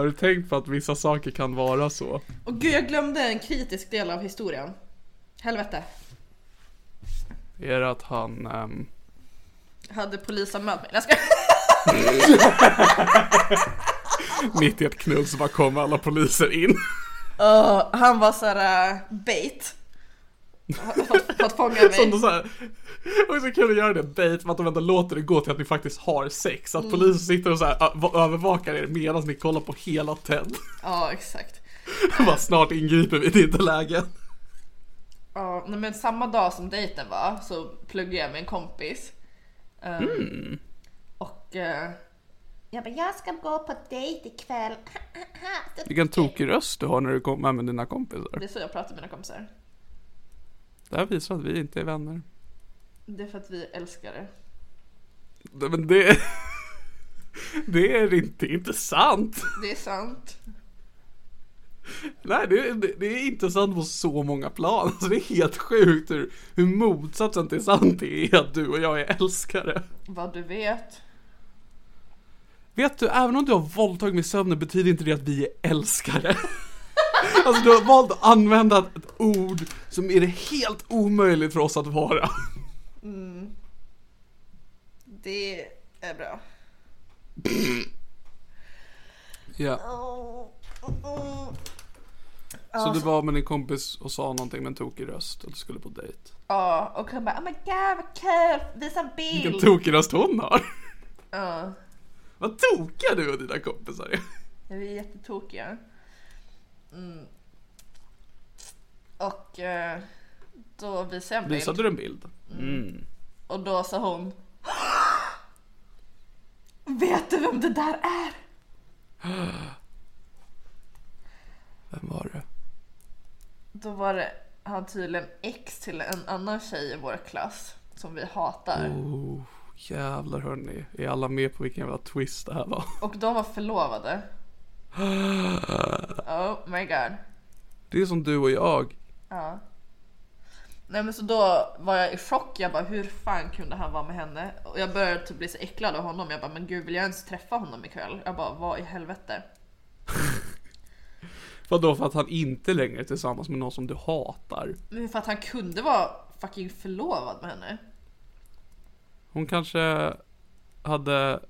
S3: Har du tänkt på att vissa saker kan vara så?
S4: Och gud, jag glömde en kritisk del av historien. Helvete.
S3: Är det att han... ehm,
S4: Hade polisanmält mig. Jag ska...
S3: mitt i ett knull så bara kommer alla poliser in.
S4: Åh, han var såhär uh, bait. För, att fånga mig.
S3: Som de så här, och så kul att göra det bait för att de ändå låter det gå till att ni faktiskt har sex. Att polisen sitter och så här, övervakar er medan ni kollar på hela Ted.
S4: Ja, exakt.
S3: Bara snart ingriper vi, det är inte läge.
S4: Ja, men samma dag som dejten var så pluggade jag med en kompis. Ehm, Och eh, jag bara, jag ska gå på dejt ikväll.
S3: Vilken tokig röst du har när du kommer med dina kompisar.
S4: Det är så jag pratar med mina kompisar.
S3: Det här visar att vi inte är vänner.
S4: Det är för att vi älskar det.
S3: Nej, Men det... Det är inte intressant.
S4: Det är sant.
S3: Nej, det, det, det är intressant på så många plan. Alltså det är helt sjukt hur, hur motsatsen till sant det är att du och jag är älskare.
S4: Vad du vet.
S3: Vet du, även om du har våldtagit mig i sömnen betyder inte det att vi är älskare. Alltså du har valt att använda ett ord som är det helt omöjligt för oss att vara.
S4: Det är bra.
S3: Ja. Så du var med din kompis och sa någonting med en tokig röst och du skulle på dejt.
S4: Ja, och han bara oh my god vad kul, visa en
S3: Vilken
S4: bild.
S3: tokig röst hon har.
S4: Ja,
S3: Vad tokiga du och dina kompisar är.
S4: vi är jättetokiga. Mm. Och eh, då visade jag en bild.
S3: Visade du en bild? Mm.
S4: Och då sa hon Vet du vem det där är?
S3: Vem var det?
S4: Då var det han tydligen ex till en annan tjej i vår klass som vi hatar.
S3: Oh, jävlar hörni. Är alla med på vilken jävla twist det här var?
S4: Och de var förlovade. Oh my god.
S3: Det är som du och jag.
S4: Ja. Nej men så då var jag i chock. Jag bara hur fan kunde han vara med henne? Och jag började typ bli så äcklad av honom. Jag bara men gud vill jag ens träffa honom ikväll? Jag bara vad i helvete?
S3: Vadå för att han inte längre är tillsammans med någon som du hatar?
S4: Men för att han kunde vara fucking förlovad med henne.
S3: Hon kanske hade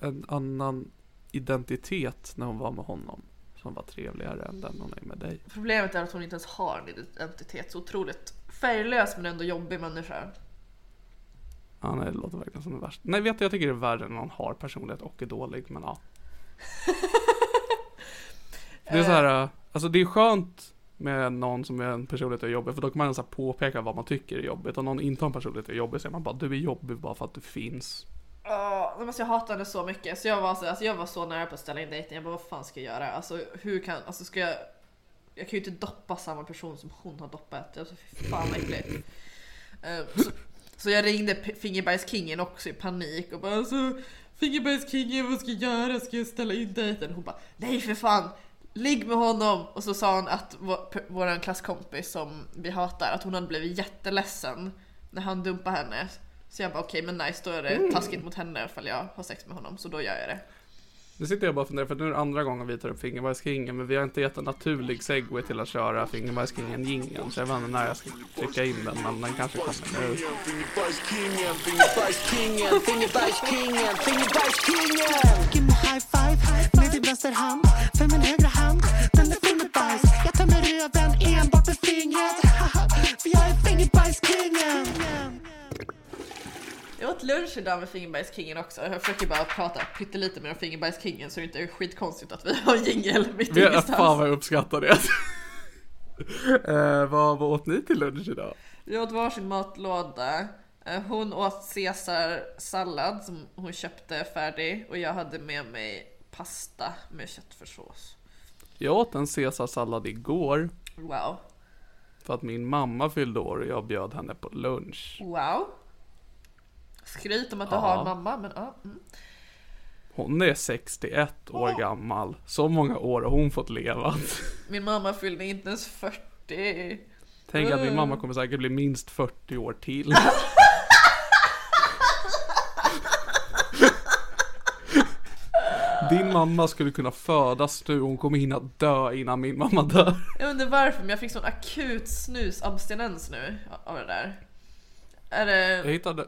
S3: en annan identitet när hon var med honom. Som var trevligare än den hon är med dig.
S4: Problemet är att hon inte ens har en identitet. Så otroligt färglös men ändå jobbig människa.
S3: Ja, nej, det låter verkligen som det värsta. Nej, vet du, jag tycker det är värre när någon har personlighet och är dålig, men ja. Det är så här, äh, alltså det är skönt med någon som är en personlighet är jobbig, för då kan man här påpeka vad man tycker är jobbigt. Om någon inte har en personlighet är jobbig, så är man bara, du är jobbig bara för att du finns.
S4: Oh, alltså jag hatade henne så mycket så jag var så, alltså jag var så nära på att ställa in dejten. Jag bara vad fan ska jag göra? Alltså hur kan, alltså ska jag Jag kan ju inte doppa samma person som hon har doppat. Alltså fy fan vad äckligt. Um, så, så jag ringde Fingerbergskingen Fingerbajskingen också i panik och bara alltså Fingerbajskingen vad ska jag göra? Ska jag ställa in dejten? Hon bara nej för fan Ligg med honom! Och så sa hon att vår, vår klasskompis som vi hatar, att hon hade blivit jätteledsen när han dumpade henne. Så jag bara okej men nice, då är det taskigt mot henne ifall jag har sex med honom, så då gör jag det.
S3: Nu sitter jag bara och funderar, för nu är det andra gången vi tar upp Fingerbajskingen, men vi har inte gett en naturlig segway till att köra Fingerbajskingen jingeln så jag vet inte när jag ska trycka in den, men den kanske kommer nu.
S6: Give me high five med din vänster hand För min högra hand, den är full med bajs. Jag tömmer röven enbart med fingret. För jag är fingerbajskingen
S4: åt lunch idag med Fingerbajskingen också. Jag försöker bara prata pyttelite med Fingerbajskingen så det inte är skitkonstigt att vi har en jingel mitt
S3: Vi,
S4: ingenstans.
S3: fan vad jag uppskattar det. eh, vad, vad åt ni till lunch idag?
S4: Vi åt varsin matlåda. Eh, Hon åt caesarsallad som hon köpte färdig och jag hade med mig pasta med köttfärssås.
S3: Jag åt en caesarsallad igår
S4: Wow.
S3: för att min mamma fyllde år och jag bjöd henne på lunch.
S4: Wow. Skryt om att du
S3: Ja.
S4: har en mamma men ja. Mm.
S3: Hon är 61 år gammal. Så många år har hon fått leva.
S4: Min mamma fyllde inte ens 40.
S3: Tänk att min mamma kommer säkert bli minst 40 år till. Din mamma skulle kunna födas nu hon kommer hinna dö innan min mamma dör.
S4: Jag undrar varför men jag fick sån akut snusabstinens nu av det där. Är
S3: Jag
S4: det
S3: hittade,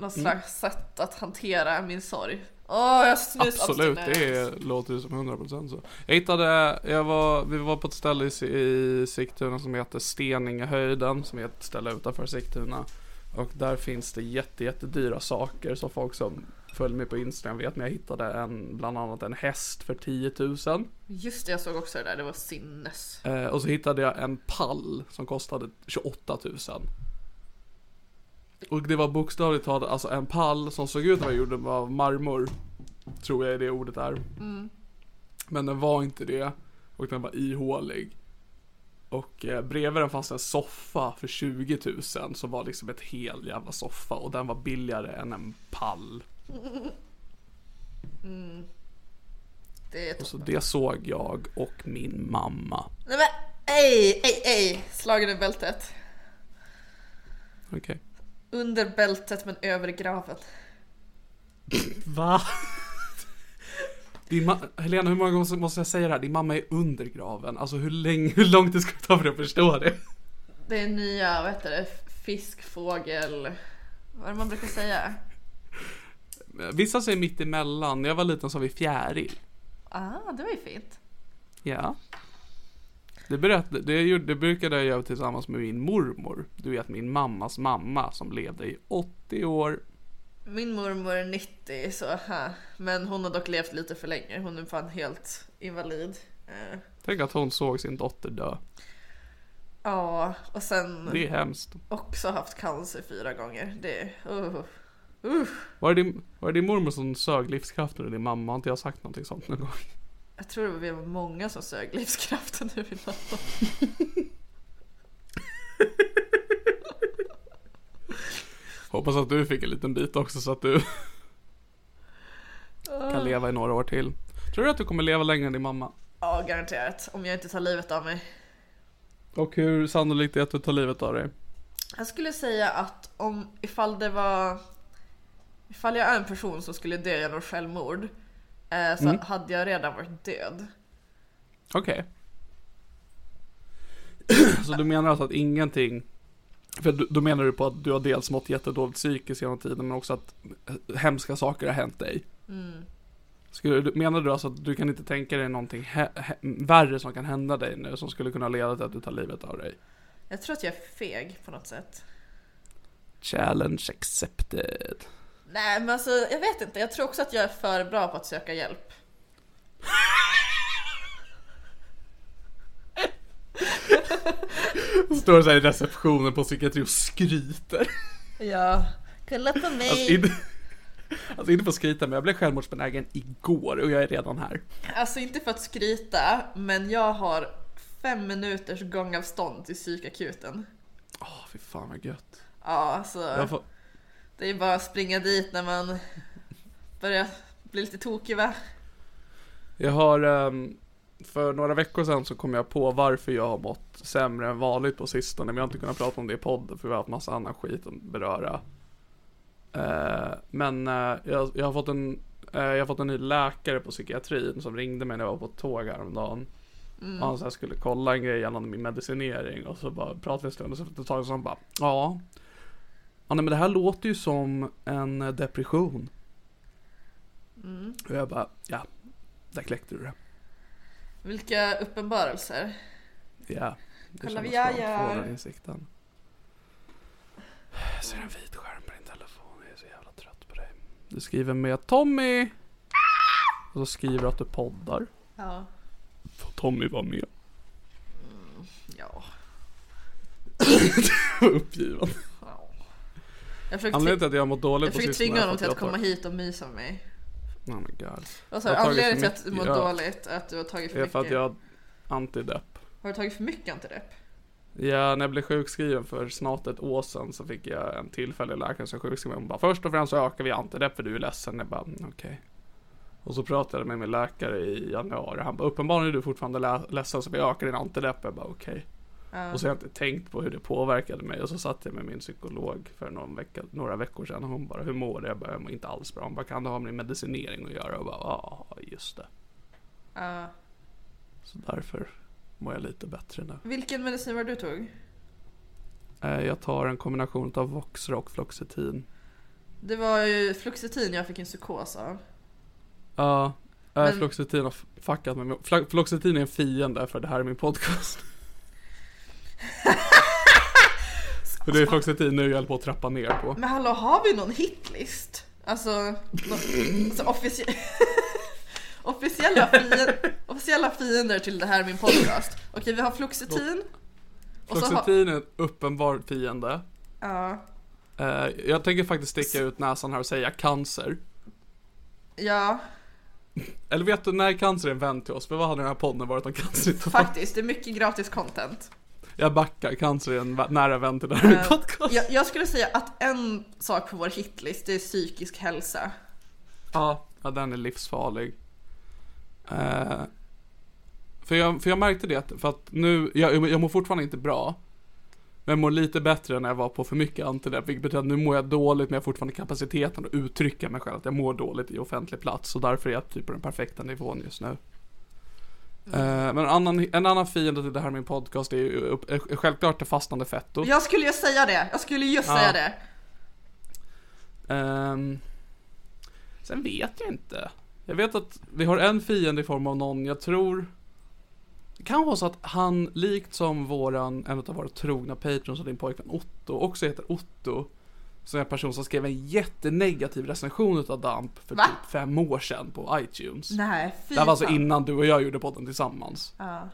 S4: något slags sätt att hantera min sorg? Åh, jag
S3: absolut, det är, låter ju som 100% så. Jag hittade, jag var, vi var på ett ställe i, i Sigtuna som heter Steningehöjden, som är ett ställe utanför Sigtuna. Och där finns det jätte, jättedyra saker som folk som följer mig på Instagram vet. Men jag hittade en, bland annat en häst för 10 000.
S4: Just det, jag såg också det där. Det var sinnes.
S3: Eh, och så hittade jag en pall som kostade 28 000. Och det var bokstavligt talat alltså en pall som såg ut att vara gjord av marmor. Tror jag är det ordet är. Men den var inte det. Och den var ihålig. Och eh, bredvid den fanns en soffa för 20 000 som var liksom ett hel jävla soffa. Och den var billigare än en pall.
S4: Det är
S3: Och så det såg jag och min mamma.
S4: Nej men, ej, ej, ej! Slagen i bältet.
S3: Okej.
S4: Under bältet men över graven.
S3: Va? Din ma- Helena, hur många gånger måste jag säga det här? Din mamma är under graven. Alltså hur, länge, hur långt det ska ta för att förstå det?
S4: Det är nya, vad heter det, fisk, fågel... Vad är det man brukar säga?
S3: Vissa säger mitt emellan. När jag var liten sa vi fjäril.
S4: Ah, det var ju fint.
S3: Ja. Det, berätt, det, det brukade jag göra tillsammans med min mormor. Du vet min mammas mamma som levde i 80 år.
S4: Min mormor är 90 så ha. Men hon har dock levt lite för länge. Hon är fan helt invalid. Eh,
S3: Tänk att hon såg sin dotter dö.
S4: Ja, och sen
S3: Det är hemskt.
S4: också haft cancer fyra gånger. Det, uh, uh.
S3: Var det din, var det din mormor som sög livskraften ur din mamma? Har inte jag sagt någonting sånt någon gång?
S4: Jag tror det var många som sög livskraften ur min mamma.
S3: Hoppas att du fick en liten bit också så att du kan leva i några år till. Tror du att du kommer leva längre än din mamma?
S4: Ja, garanterat. Om jag inte tar livet av mig.
S3: Och hur sannolikt är det att du tar livet av dig?
S4: Jag skulle säga att om ifall det var Ifall jag är en person som skulle dö genom självmord eh, så
S3: Mm.
S4: hade jag redan varit död.
S3: Okej. Så du menar alltså att ingenting för då- menar du på att du har dels mått jättedåligt psykiskt genom tiden men också att hemska saker har hänt dig. Skulle, du- menar du alltså att du kan inte tänka dig någonting he, he, värre som kan hända dig nu som skulle kunna leda till att du tar livet av dig?
S4: Jag tror att jag är feg på något sätt.
S3: Challenge accepted.
S4: Nej men alltså jag vet inte, jag tror också att jag är för bra på att söka hjälp.
S3: Står så här i receptionen på psykiatri och skryter.
S4: Ja, kolla på mig.
S3: Alltså inte, alltså inte på att skryta men jag blev självmordsbenägen igår och jag är redan här.
S4: Alltså inte för att skryta, men jag har fem minuters gångavstånd till psykakuten.
S3: Åh fy fan vad gött.
S4: Ja, alltså
S3: Jag får,
S4: det är bara att springa dit när man börjar bli lite tokig va?
S3: Jag har, ehm, för några veckor sedan så kom jag på varför jag har mått sämre än vanligt på sistone. Men jag har inte kunnat prata om det i podden för vi har haft massa annan skit att beröra. Eh, men eh, jag, jag, har fått en, eh, jag har fått en ny läkare på psykiatrin som ringde mig när jag var på ett tåg häromdagen. Och han så här skulle kolla en grej gällande min medicinering och så bara pratade vi en stund och så efter ett tag så han bara Ja. Ja nej, men det här låter ju som en eh, depression. Och jag bara ja. Där kläckte du det.
S4: Vilka uppenbarelser.
S3: Ja, det
S4: Kolla vad jag gör.
S3: insikten. Jag ser en vit skärm på din telefon, jag är så jävla trött på dig. Du skriver med Tommy. Och så skriver att du poddar.
S4: Ja.
S3: Får Tommy vara med?
S4: Ja.
S3: Uppgiven.
S4: ja. Jag försöker,
S3: Anledningen till att jag har mått dåligt
S4: jag
S3: på sistone
S4: tvinga honom till att komma hit och mysa med mig.
S3: Oh my god.
S4: Vad sa du? Anledningen till att du
S3: mycket-
S4: mår dåligt att du har tagit för
S3: Det är
S4: mycket?
S3: för att jag har antidepp.
S4: Har du tagit för mycket antidepp?
S3: Ja, när jag blev sjukskriven för snart ett år sedan så fick jag en tillfällig läkare som sjukskrev mig. Hon bara, först och främst så ökar vi antidepp för du är ledsen. Jag bara, "Mm, okej. Och så pratade jag med min läkare i januari. Han bara, uppenbarligen är du fortfarande lä- ledsen så vi ökar din antidepp. Jag bara, okej.
S4: Ja.
S3: Och så har jag inte tänkt på hur det påverkade mig. Och så satt jag med min psykolog för någon vecka, några veckor sedan. Och hon bara, hur mår du? Jag bara, jag mår inte alls bra. Hon bara, kan det ha med din medicinering att göra? Och bara, ja, just det.
S4: Ja.
S3: Så därför mår jag lite bättre nu.
S4: Vilken medicin var du tog?
S3: Eh, Jag tar en kombination av Voxra och Fluoxetin.
S4: Det var ju Fluoxetin jag fick en psykos av.
S3: Ja, äh,
S4: Men-
S3: Fluoxetin har fuckat med mig. Fluoxetin är en fiende för det här är min podcast. för det är Fluoxetin nu jag håller på att trappa ner på.
S4: Men hallå, har vi någon hitlist? Alltså, alltså officie- officiella, fiender, officiella fiender till det här är min podcast. Okej, vi har. Och har,
S3: Fluoxetin är en uppenbar fiende.
S4: ja,
S3: Eh, Jag tänker faktiskt sticka ut näsan här och säga cancer.
S4: ja,
S3: Eller vet du när cancer är en vän till oss? För vad hade den här podden varit om cancer inte
S4: faktiskt. Det är mycket gratis content.
S3: Jag backar, cancer är en nära vän till det här är min
S4: Eh,
S3: podcast.
S4: Jag, jag skulle säga att en sak på vår hitlist det är psykisk hälsa.
S3: Ja, ja den är livsfarlig. Eh, för, jag, för jag märkte det, för att nu, jag, jag mår fortfarande inte bra. Men jag mår lite bättre än när jag var på för mycket antidepp, vilket betyder att nu mår jag dåligt men jag har fortfarande kapaciteten att uttrycka mig själv, att jag mår dåligt i offentlig plats. Och därför är jag typ på den perfekta nivån just nu. Eh, men en annan, en annan fiende till det här med min podcast är ju självklart det fastnande fettot.
S4: Jag skulle ju säga det. Jag skulle
S3: Ja.
S4: säga det.
S3: Ehm, sen vet jag inte. Jag vet att vi har en fiende i form av någon, jag tror det kan vara så att han, likt som våran, en av våra trogna patrons och din pojkvän Otto, också heter Otto. Som är en person som skrev en jättenegativ recension utav Damp för
S4: Va?
S3: typ fem år sedan på iTunes.
S4: Nej,
S3: Det här var alltså innan du och jag gjorde podden tillsammans.
S4: Ja.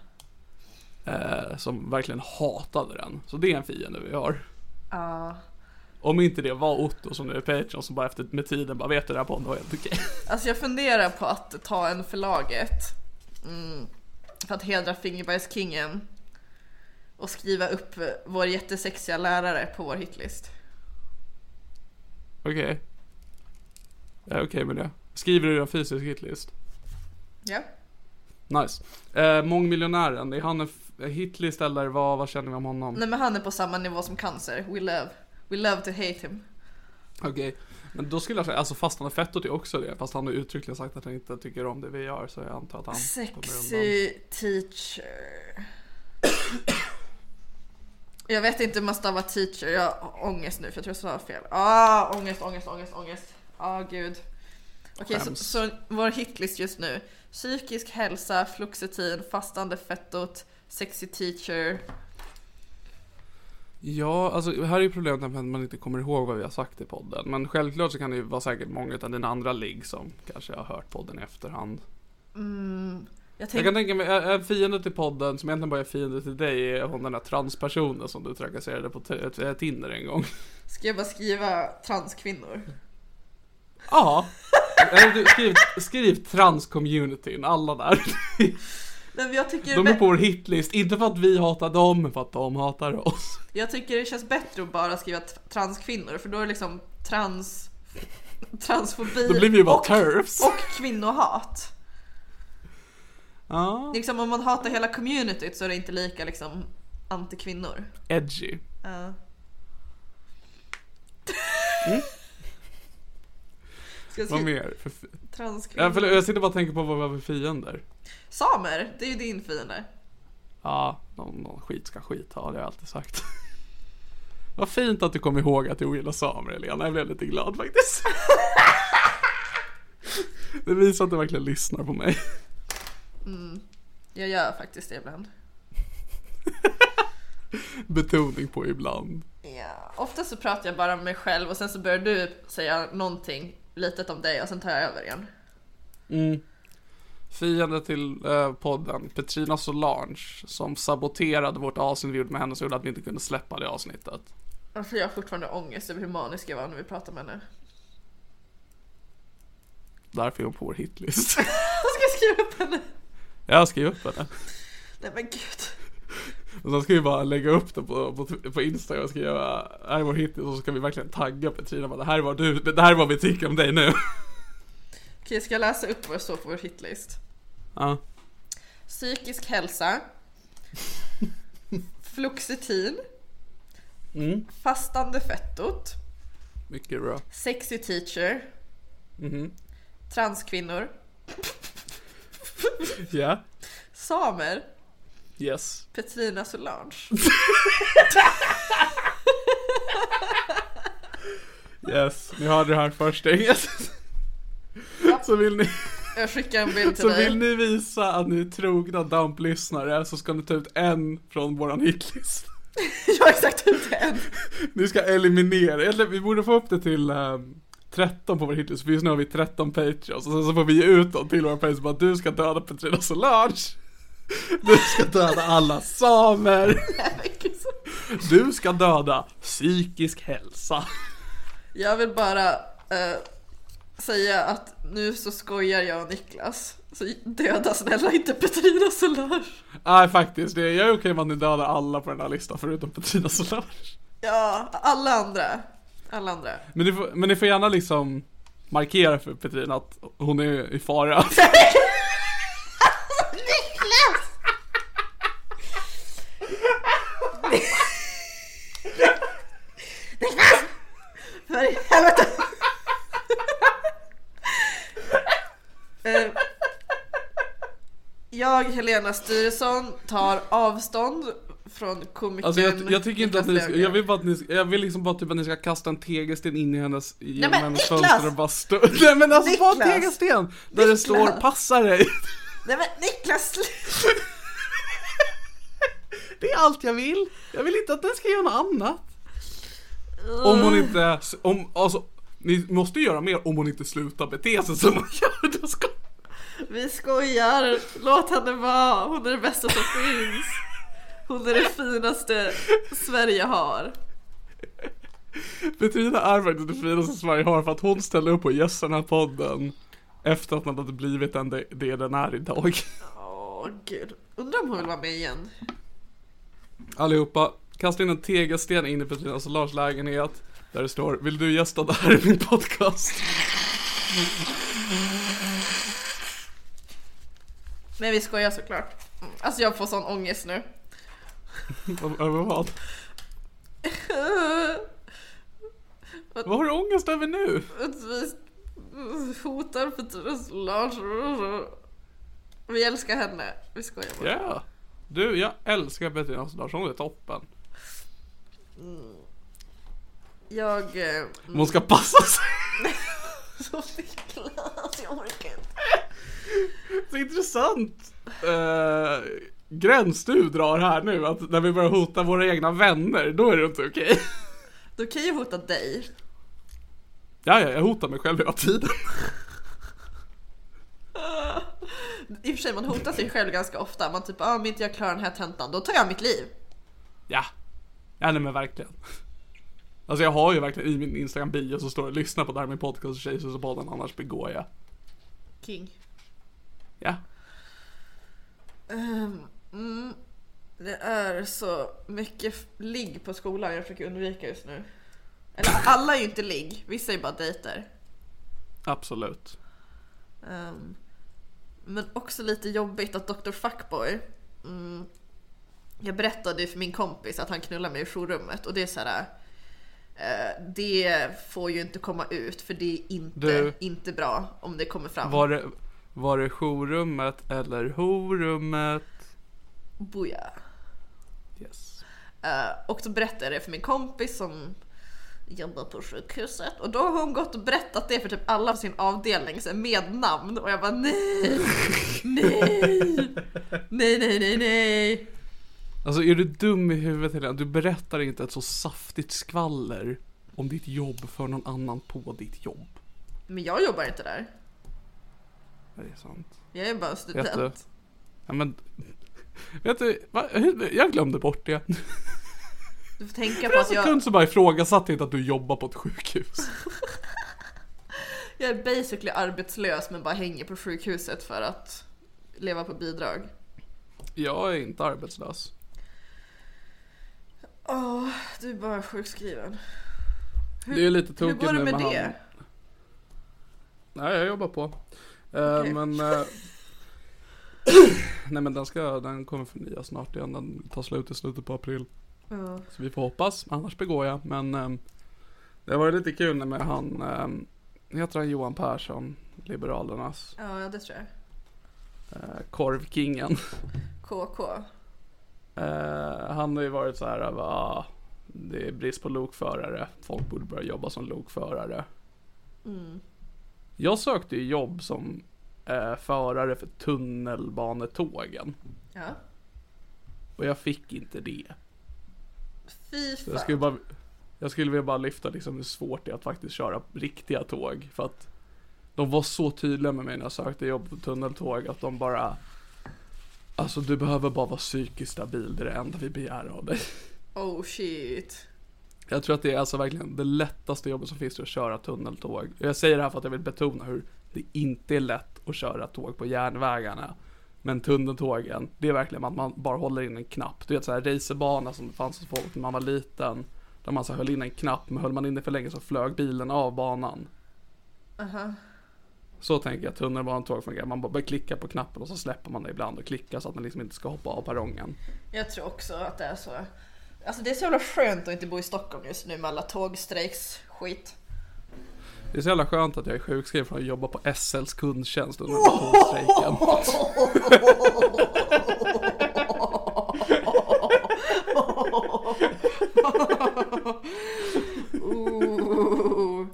S3: Eh, som verkligen hatade den. Så det är en fiende vi har.
S4: Ja.
S3: Om inte det var Otto som nu är Patreon som bara efter med tiden bara vet du den här podden var helt okej.
S4: Alltså jag funderar på att ta en förlaget. Mm, för att hedra Fingerbajskingen. Och skriva upp vår jättesexiga lärare på vår hitlist.
S3: Okej. Jag är okej med det. Skriver du en fysisk hitlist?
S4: Ja.
S3: Nice. Eh, mångmiljonären, är han en hitlist eller vad, vad känner vi om honom?
S4: Nej men han är på samma nivå som cancer. We love. We love to hate him.
S3: Okej. Men då skulle jag säga, alltså fastande fettot är också det. Fast han har uttryckligen sagt att han inte tycker om det vi gör. Så jag antar att han.
S4: Sexy teacher. Jag vet inte hur man stavar teacher. Jag har ångest nu för jag tror jag stavar fel. Ah, ångest, ångest, ångest, ångest. Ah, gud. Okej, så,
S3: Skäms.
S4: så vår hitlist just nu. Psykisk hälsa, fluoxetin, fastande fettot, sexy teacher.
S3: Ja, alltså här är ju problemet att man inte kommer ihåg vad vi har sagt i podden. Men självklart så kan det ju vara säkert många av dina andra ligg som kanske har hört podden i efterhand.
S4: Jag
S3: Jag
S4: tänk,
S3: kan tänka mig, en en fiende till podden som egentligen bara är fiende till dig är hon den där transpersonen som du trakasserade på t- Tinder en gång.
S4: ska jag bara skriva transkvinnor?
S3: Ja. Skriv, skriv trans-communityn, alla där.
S4: Nej, jag, tycker
S3: De är på vår hitlist, inte för att vi hatar dem, men för att de hatar oss.
S4: jag tycker det känns bättre att bara skriva transkvinnor för då är det liksom trans... Transfobi
S3: Då blir vi bara
S4: och,
S3: turfs.
S4: och kvinnohat.
S3: Ja.
S4: Liksom om man hatar hela communityt så är det inte lika liksom anti-kvinnor.
S3: Edgy.
S4: Ja. Jag
S3: Vad mer? För,
S4: transkvinnor?
S3: ja, förlåt, jag sitter bara och tänker på vad vi har för fiender.
S4: Samer, det är ju din fiende.
S3: Ja, någon, någon skit ska skit ha, det har jag alltid sagt. Vad fint att du kom ihåg att du ogillar samer, Elena. Jag blev lite glad faktiskt. Det visar att du verkligen lyssnar på mig.
S4: Jag gör faktiskt det ibland.
S3: Betoning på ibland.
S4: Ja. Ofta så pratar jag bara med mig själv och sen så börjar du säga någonting litet om dig och sen tar jag över igen.
S3: Fiende till eh, podden, Petrina Solange, som saboterade vårt avsnitt vi gjorde med henne så gjorde att vi inte kunde släppa det avsnittet.
S4: Alltså jag har fortfarande ångest över hur manisk jag var när vi pratade med henne.
S3: Därför är hon på vår hitlist.
S4: Jag ska skriva upp henne.
S3: Jag skriver upp henne.
S4: Nej men gud.
S3: Och sen ska vi bara lägga upp det på, på, på Instagram och skriva här är vår hitlist och så ska vi verkligen tagga Petrina bara, det här är vad du, det här är vad vi tycker om dig nu.
S4: Okej, ska jag läsa upp vad det står på vår hitlist?
S3: Ja.
S4: Psykisk hälsa. Fluoxetin.
S3: Mm.
S4: Fastande fettot.
S3: Mycket bra.
S4: Sexy teacher.
S3: Mhm.
S4: Transkvinnor.
S3: Ja.
S4: Samer.
S3: Yes.
S4: Petrina Solange.
S3: Yes. Ni hörde det här först inget. Så vill ni,
S4: Jag skickar en bild till
S3: så
S4: dig.
S3: vill ni visa att ni är trogna Dump-lyssnare så ska ni ta ut en från våran hitlist.
S4: Jag har exakt ut en.
S3: Ni ska eliminera, eller vi borde få upp det till ehm, 13 på vår hitlist, för just nu har vi 13 Patreons och sen så får vi ge ut dem till våra Patreons bara du ska döda Petrina Solange Du ska döda alla samer Du ska döda psykisk hälsa
S4: Jag vill bara eh, säga att nu så skojar jag och Niklas. Så döda snälla inte Petrina Solange.
S3: Nej faktiskt, det, jag är okej med att ni dödar alla på den här listan förutom Petrina Solange
S4: Ja, alla andra. Alla andra.
S3: Men ni får, men ni får gärna liksom markera för Petrina att hon är i fara
S4: Niklas! Niklas! För i helvete! Eh, Jag, Helena Styresson, tar avstånd från komikern
S3: Alltså jag, jag tycker inte att ni
S4: Niklas
S3: ska, jag vill bara att ni ska, jag vill liksom bara typ att ni ska kasta en tegelsten in i hennes, genom
S4: men
S3: hennes
S4: Niklas!
S3: fönster och bara stå, Nej men alltså bara en
S4: Niklas!
S3: tegelsten! Där det står 'passa dig'
S4: Nej men Niklas!
S3: Det är allt jag vill! Jag vill inte att den ska göra något annat Om hon inte, om, alltså Ni måste göra mer om hon inte slutar bete sig som hon gör, då ska
S4: Vi skojar, låt henne vara. Hon är det bästa som finns. Hon är det finaste Sverige har.
S3: Petrina är faktiskt det finaste Sverige har för att hon ställde upp och gästade den här podden Efter att den hade blivit den det, det den är idag
S4: Åh gud, undrar om hon vill vara med igen.
S3: Allihopa, kasta in en tegelsten in i Petrina Solars lägenhet Där det står, vill du gästa det här i min podcast?
S4: Nej vi skojar såklart. Alltså jag får sån ångest nu.
S3: Över vad? Vad har du ångest över nu?
S4: Att vi hotar Petrina Solange. Vi älskar henne. Vi skojar bara.
S3: Ja Du, jag älskar Petrina Solar, hon är toppen
S4: Jag... eh,
S3: Hon ska passa sig
S4: Så Niklas, jag orkar inte.
S3: Så intressant eh, gräns du drar här nu, att när vi börjar hota våra egna vänner, då är det inte okej
S4: Då kan jag hota dig.
S3: Ja, ja, jag hotar mig själv hela tiden
S4: I och för sig man hotar sig själv ganska ofta. Man typ, ah, om inte jag klarar den här tentan, då tar jag mitt liv.
S3: Ja, ja nej men verkligen Alltså jag har ju verkligen i min Instagram bio så står det lyssna på det här med podcast och Tjejsus och podden annars begår jag
S4: King.
S3: Ja,
S4: Ehm, mm, det är så mycket ligg på skolan jag försöker undvika just nu. Eller alla är ju inte ligg, vissa är bara dejter.
S3: absolut
S4: Ehm, men också lite jobbigt att Dr. Fuckboy mm, Jag berättade ju för min kompis att han knullar mig i jourrummet och det är så här. eh, det får ju inte komma ut för det är inte,
S3: Du-
S4: inte bra om det kommer fram.
S3: Var det, var det jourrummet eller horummet?
S4: Boja.
S3: Yes
S4: Eh, och så berättade jag det för min kompis som jobbar på sjukhuset och då har hon gått och berättat det för typ alla på sin avdelning så med namn och jag bara nej, nej, nej, nej, nej, nej.
S3: Alltså är du dum i huvudet Helena? Du berättar inte ett så saftigt skvaller om ditt jobb för någon annan på ditt jobb.
S4: Men jag jobbar inte där.
S3: Det är sant.
S4: Jag är bara student.
S3: Ja men, vet du, va? jag glömde bort det.
S4: Du får tänka
S3: För
S4: på
S3: en
S4: att jag,
S3: sekund så bara ifrågasatte inte att du jobbar på ett sjukhus.
S4: jag är basically arbetslös men bara hänger på sjukhuset för att leva på bidrag.
S3: Jag är inte arbetslös.
S4: Åh, du är bara sjukskriven.
S3: Det är lite
S4: Hur
S3: tokigt nu
S4: med
S3: med
S4: det?
S3: han. Nej, jag jobbar på. Eh,
S4: Okej.
S3: Men... Nej men den ska, den kommer förnyas snart igen. Den tar slut i slutet på april.
S4: Ja.
S3: Så vi får hoppas, annars begår jag. Men ehm, det var lite kul med han, um, heter han Johan Persson, Liberalernas,
S4: ja, det tror jag.
S3: uh, korvkingen.
S4: KK.
S3: Eh, han har ju varit så här, va, det är brist på lokförare. Folk borde börja jobba som lokförare.
S4: Mm.
S3: Jag sökte ju jobb som eh, förare för tunnelbanetågen.
S4: Ja.
S3: Och jag fick inte det.
S4: Fy
S3: Så jag
S4: fan.
S3: skulle bara, jag skulle vilja bara lyfta liksom hur svårt det är att faktiskt köra riktiga tåg. För att de var så tydliga med mig när jag sökte jobb på tunneltåg att de bara Alltså du behöver bara vara psykiskt stabil, det är det enda vi begär av dig.
S4: Oh shit.
S3: Jag tror att det är alltså verkligen det lättaste jobbet som finns att köra tunneltåg. Jag säger det här för att jag vill betona hur det inte är lätt att köra tåg på järnvägarna. Men tunneltågen, det är verkligen att man bara håller in en knapp. Du vet såhär racerbana som fanns hos folk när man var liten. Där man så höll in en knapp, men höll man in det för länge så flög bilen av banan.
S4: Aha.
S3: Så tänker jag tunnelbanetåg fungerar. Man bara klickar på knappen och så släpper man det ibland och klickar så att man liksom inte ska hoppa av perrongen.
S4: Jag tror också att det är så. Alltså det är så jävla skönt att inte bo i Stockholm just nu med alla tågstrejks skit.
S3: Det är så jävla skönt att jag är sjukskriven från att jobba på SLs kundtjänst under.
S4: Ooh.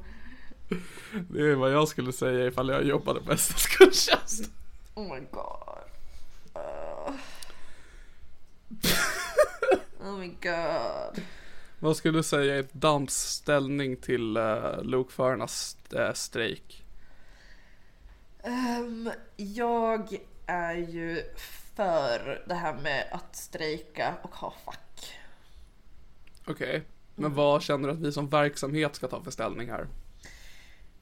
S3: Det är vad jag skulle säga ifall jag jobbade på SLs kundtjänst.
S4: Oh my god. Uh. Oh my god.
S3: Vad skulle du säga är Damps ställning till uh, lokförarnas uh, strejk?
S4: Ehm, jag är ju för det här med att strejka och ha fack.
S3: Okej, men vad känner du att vi som verksamhet ska ta för ställning här?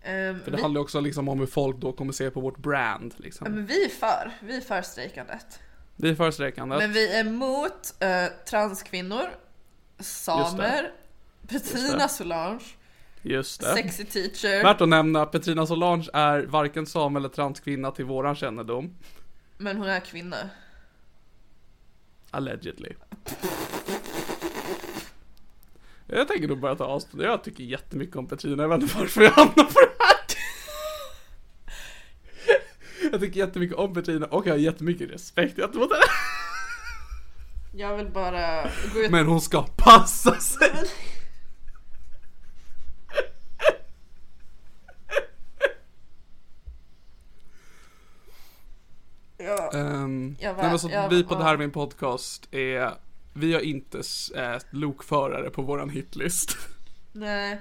S4: Ehm,
S3: För det
S4: vi,
S3: handlar också liksom om hur folk då kommer se på vårt brand liksom.
S4: men vi är för, vi är för strejkandet.
S3: Vi är för strejkandet.
S4: Men vi är emot eh, transkvinnor, samer, Petrina
S3: det.
S4: Solange,
S3: Just det.
S4: sexy teacher,
S3: Värt att nämna, Petrina Solange är varken sam eller transkvinna till våran kännedom.
S4: men hon är kvinna.
S3: Allegedly. Jag tänker nog bara ta avstånd. Jag tycker jättemycket om Petrina. Jag vet inte varför jag hamnar på det här. Jag tycker jättemycket om Petrina och jag har jättemycket respekt gentemot henne.
S4: Jag vill bara gå ut
S3: Men hon ska passa sig.
S4: Ja.
S3: Um,
S4: Jag var-
S3: nej,
S4: jag
S3: vi på
S4: var-
S3: det här min podcast är Vi har inte äh, lokförare på våran hitlist.
S4: Nej,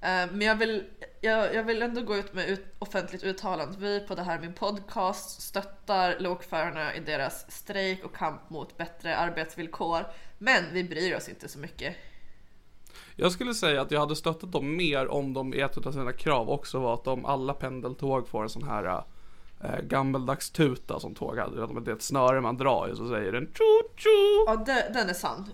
S4: men jag vill, jag, jag vill ändå gå ut med ut, offentligt uttalande. Vi på det här min podcast stöttar lokförarna i deras strejk och kamp mot bättre arbetsvillkor. Men vi bryr oss inte så mycket.
S3: Jag skulle säga att jag hade stöttat dem mer om de i ett av sina krav också var att de alla pendeltåg får en sån här äh, gammeldags tuta som tåg hade. Det är ett snöre man drar i så säger den tjo tjo.
S4: Ja, det, den är sann.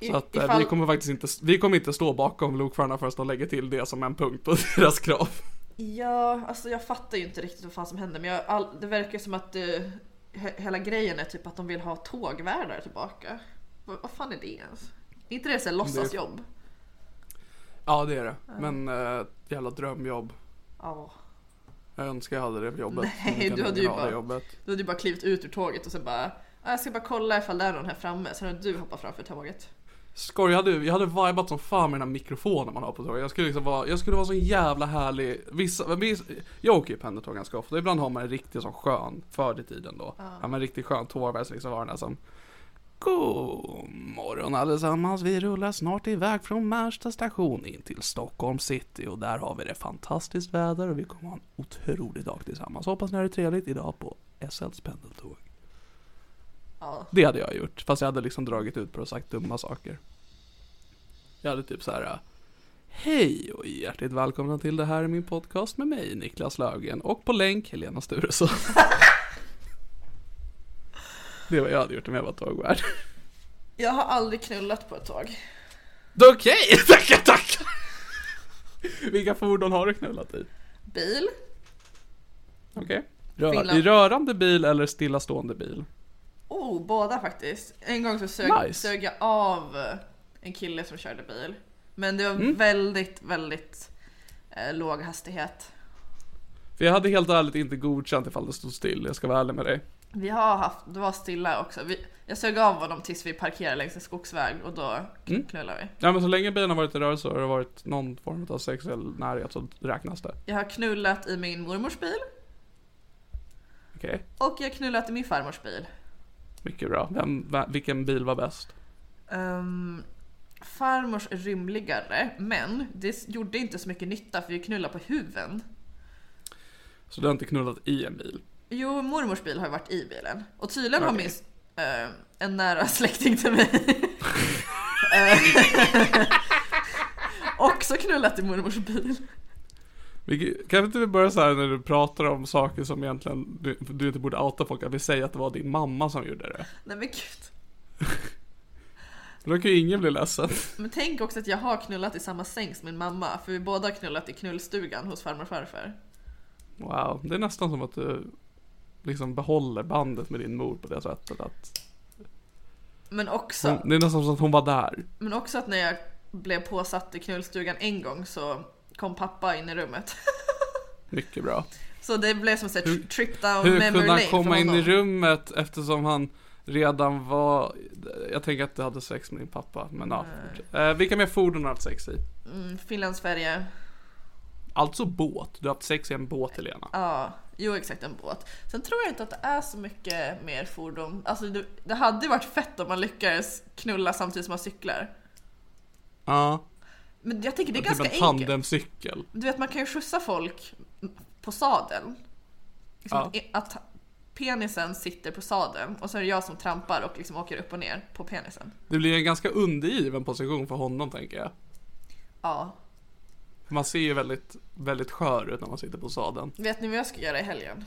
S4: I,
S3: Så att äh,
S4: ifall-
S3: vi kommer faktiskt inte, vi kommer inte stå bakom lokförarna förrän de lägger till det som en punkt på deras krav.
S4: Ja, alltså jag fattar ju inte riktigt vad fan som händer men jag, all, det verkar som att det, he, hela grejen är typ att de vill ha tågvärdar tillbaka. Vad, vad fan är det ens? Är inte det så låtsasjobb?
S3: Ja det är det. Men äh, jävla drömjobb.
S4: Ja.
S3: Jag önskar jag hade det jobbet.
S4: Nej, du hade ju bara-
S3: det jobbet.
S4: Du hade ju bara klivit ut ur tåget och sen bara "Ah, jag ska bara kolla ifall det är någon här framme. Sen hade du hoppat framför tåget.
S3: Skoj, jag hade, jag hade vibat som fan med den här mikrofonen man har på tåget. Jag skulle liksom vara, jag skulle vara så jävla härlig. Vissa, vissa, jag åker ju pendeltåg ganska ofta. Ibland har man en riktigt sån skön, förr i tiden då. Ja. men en riktigt skön tågvärd som liksom var den där som God morgon allesammans, vi rullar snart iväg från Märsta station in till Stockholm city och där har vi det fantastiskt väder och vi kommer ha en otrolig dag tillsammans. Hoppas ni har det trevligt idag på SLs pendeltåg.
S4: Ja.
S3: Det hade jag gjort, fast jag hade liksom dragit ut på och sagt dumma saker. Jag hade typ så här. Hej och hjärtligt välkomna till det här är min podcast med mig Niklas Löfgren och på länk Helena Sturesson. Det var jag hade gjort om jag var tågvärd.
S4: Jag har aldrig knullat på ett tåg.
S3: Okej, tackar tackar. Vilka fordon har du knullat i?
S4: Bil?
S3: Okej. Rör,
S4: Finland.
S3: I rörande bil eller stillastående bil?
S4: Oh, båda faktiskt. En gång så sög,
S3: Nice.
S4: sög jag av eh, en kille som körde bil. Men det var
S3: Mm.
S4: väldigt, väldigt eh, låg hastighet.
S3: För jag hade helt ärligt inte godkänt ifall det stod still, jag ska vara ärlig med dig.
S4: Vi har haft, det var stilla också. Vi, jag sög av honom tills vi parkerade längs en skogsväg och då
S3: Mm.
S4: knullade vi.
S3: Ja men så länge bilen har varit i rörelse och det har varit någon form av sexuell närhet så räknas det.
S4: Jag har knullat i min mormors bil
S3: Okej,
S4: och jag har knullat i min farmors bil.
S3: Mycket bra. Vem, va, vilken bil var bäst?
S4: Um, farmors är rymligare, men det gjorde inte så mycket nytta för vi knullade på huven.
S3: Så du har inte knullat i en bil?
S4: Jo, mormors bil har varit i bilen. Och tydligen har
S3: Okej.
S4: min eh, en nära släkting till mig eh, också knullat i mormors bil.
S3: Kan vi inte börja så här när du pratar om saker som egentligen du, du inte borde outa folk, att vi säger att det var din mamma som gjorde det?
S4: Nej men gud.
S3: Då kan ju ingen bli ledsen.
S4: Men tänk också att jag har knullat i samma säng som min mamma, för vi båda har knullat i knullstugan hos farmor och farfar.
S3: Wow, det är nästan som att du liksom behåller bandet med din mor på det sättet att
S4: Men också,
S3: hon, Det är nästan som att hon var där.
S4: men också att när jag blev påsatt i knullstugan en gång så kom pappa in i rummet.
S3: Mycket bra.
S4: Så det blev som
S3: Hur-
S4: trip down
S3: Hur
S4: memory
S3: kunde
S4: lane
S3: han komma in i rummet eftersom han redan var Jag tänker att du hade sex med din pappa, men ja. Eh, vilka mer fordon har du haft sex i?
S4: Mm, Finlandsfärja.
S3: Alltså båt, du har haft sex i en båt Helena.
S4: Ja, jo exakt en båt. Sen tror jag inte att det är så mycket mer fordon. Alltså det, det hade ju varit fett om man lyckades knulla samtidigt som man cyklar.
S3: Ja,
S4: Men jag tänker det är
S3: typ
S4: ganska
S3: en
S4: enkelt.
S3: tandemcykel.
S4: Du vet man kan ju skjutsa folk på sadeln. Liksom
S3: Ja.
S4: att, penisen sitter på sadeln och så är det jag som trampar och liksom åker upp och ner på penisen.
S3: Det blir en ganska undergiven position för honom tänker jag.
S4: Ja.
S3: Man ser ju väldigt, väldigt skör ut när man sitter på sadeln.
S4: Vet ni vad jag ska göra i helgen?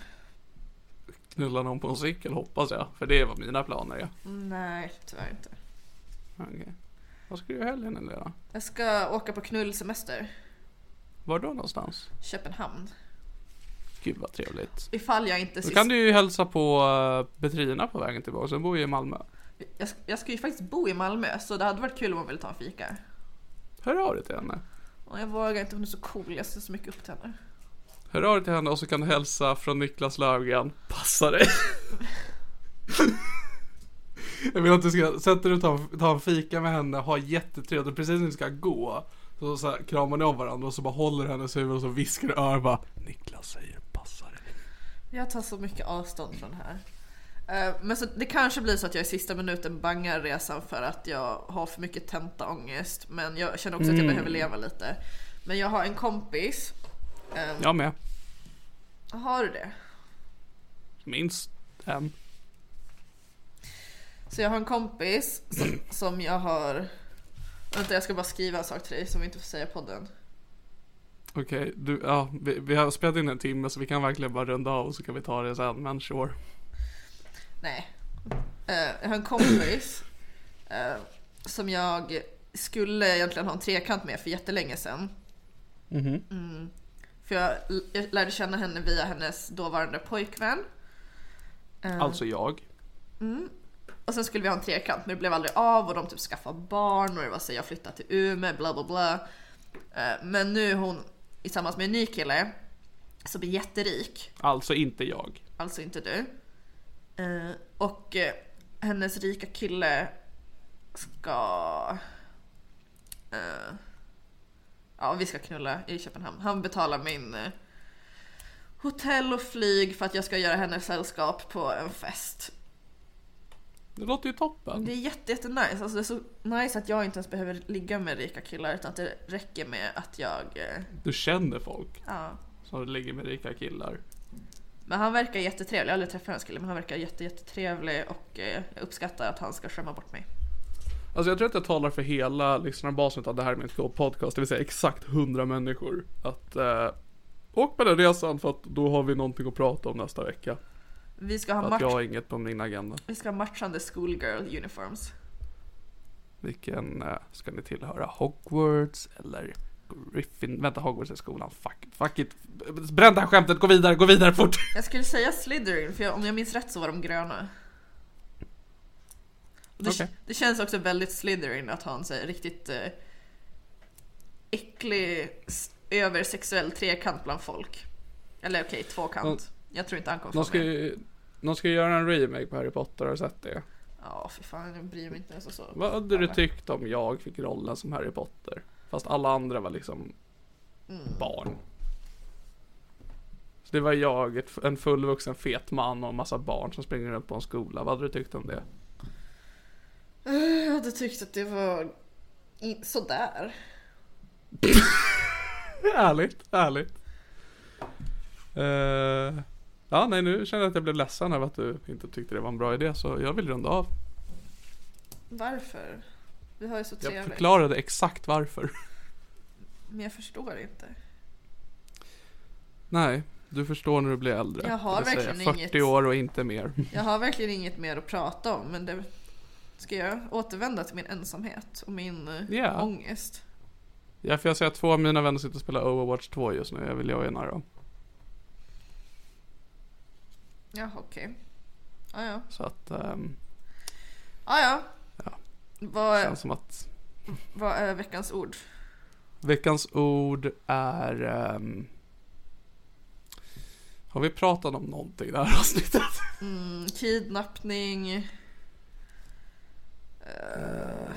S3: Knulla någon på en cykel hoppas jag, för det var mina planer ja.
S4: Nej, tyvärr inte.
S3: Okej. Vad ska du göra i helgen Helena?
S4: Jag ska åka på knullsemester.
S3: Var då någonstans?
S4: Köpenhamn.
S3: Gud vad trevligt.
S4: Ifall jag inte
S3: Då
S4: sist...
S3: kan du ju hälsa på uh, Petrina på vägen tillbaka, sen bor ju i Malmö.
S4: jag, ska- jag ska ju faktiskt bo i Malmö så det hade varit kul om hon ville ta en fika.
S3: Hör av dig till henne.
S4: Och jag vågar inte, hon är så cool, jag ser så mycket upp till henne.
S3: Hör av dig till henne och så kan du hälsa från Niklas Löfgren. Passa dig. Jag vill att du ska sätta dig och ta, ta en fika med henne, ha jättetrevligt och precis när du ska gå så, så här, kramar ni om varandra och så bara håller hennes huvud och så viskar du örat bara Niklas säger passa dig.
S4: Jag tar så mycket avstånd från det här. Eh, Men så det kanske blir så att jag i sista minuten bangar resan för att jag har för mycket tentaångest. Men jag känner också att jag behöver leva lite. Men jag har en kompis. eh,
S3: Jag med.
S4: Har du det?
S3: Minst en.
S4: Så jag har en kompis som, som jag har... Vänta jag ska bara skriva en sak till dig som vi inte får säga i podden.
S3: Okej, du, ja, vi, vi har spelat in en timme så vi kan verkligen bara runda av och så kan vi ta det sen, men sure.
S4: Nej. Eh, jag har en kompis eh, som jag skulle egentligen ha en trekant med för jättelänge sedan. Mm. För jag, jag lärde känna henne via hennes dåvarande pojkvän. Eh,
S3: Alltså jag.
S4: Och sen skulle vi ha en trekant men det blev aldrig av och de typ skaffade barn och det var så jag flyttade till Umeå bla bla bla. Eh, Men nu är hon tillsammans med en ny kille som är jätterik.
S3: Alltså inte jag.
S4: alltså inte du. Eh, och eh, hennes rika kille ska... Ja, vi ska knulla i Köpenhamn. Han betalar min hotell och flyg för att jag ska göra henne sällskap på en fest.
S3: Det låter ju toppen.
S4: Det är jätte, jätte nice. Alltså det är så nice att jag inte ens behöver ligga med rika killar utan att det räcker med att jag... eh,
S3: Du känner folk
S4: Ja.
S3: som ligger med rika killar.
S4: Men han verkar jättetrevlig. Jag har aldrig träffat hans kille men han verkar jätte, jättetrevlig och eh, jag uppskattar att han ska skämma bort mig.
S3: Alltså jag tror att jag talar för hela lyssnarbasen av det här med ett podcast, det vill säga exakt 100 människor. Att eh, åk på den resan för att då har vi någonting att prata om nästa vecka.
S4: Vi ska ha, match-
S3: jag har inget på min agenda.
S4: vi ska ha matchande schoolgirl uniforms.
S3: Vilken eh, ska ni tillhöra? Hogwarts eller Griffin? Vänta, Hogwarts är skolan. Fuck, fuck it. Bränn det här skämtet, gå vidare, gå vidare fort.
S4: Jag skulle säga Slytherin, för jag, om jag minns rätt så var de gröna. Det,
S3: Okej.
S4: det känns också väldigt Slytherin att ha en så här riktigt eh, äcklig, översexuell trekant bland folk. Eller okej, tvåkant. Jag tror inte han kommer
S3: De
S4: få
S3: ska ju de ska göra en remake på Harry Potter, har du sett det?
S4: Ja, för fan, jag bryr mig inte ens så.
S3: Vad hade du tyckt om jag fick rollen som Harry Potter? Fast alla andra var liksom barn. Så det var jag, ett, en fullvuxen fet man och en massa barn som springer runt på en skola. Vad hade du tyckt om det?
S4: Jag hade tyckt att det var sådär.
S3: Ärligt, ärligt. Eh, ja, nej nu känner jag att jag blev ledsen över att du inte tyckte det var en bra idé så jag vill runda av.
S4: Varför? Vi har ju så
S3: Jag
S4: trevligt.
S3: förklarade exakt varför.
S4: Men jag förstår inte.
S3: Nej, du förstår när du blir äldre.
S4: Jag har verkligen
S3: 40
S4: inget-
S3: år och inte mer.
S4: Jag har verkligen inget mer att prata om, men det ska jag återvända till min ensamhet och min
S3: Ja.
S4: ångest.
S3: Ja, för jag ser att två av mina vänner sitter och spelar Overwatch 2 just nu. Jag vill joina dem.
S4: Ja, okej. Ja, ja.
S3: Så att, ehm,
S4: Ja, ja.
S3: Ja.
S4: Vad,
S3: känns som att
S4: vad är veckans ord?
S3: veckans ord är... ehm, har vi pratat om någonting i det här avsnittet?
S4: Mm, kidnappning. Uh,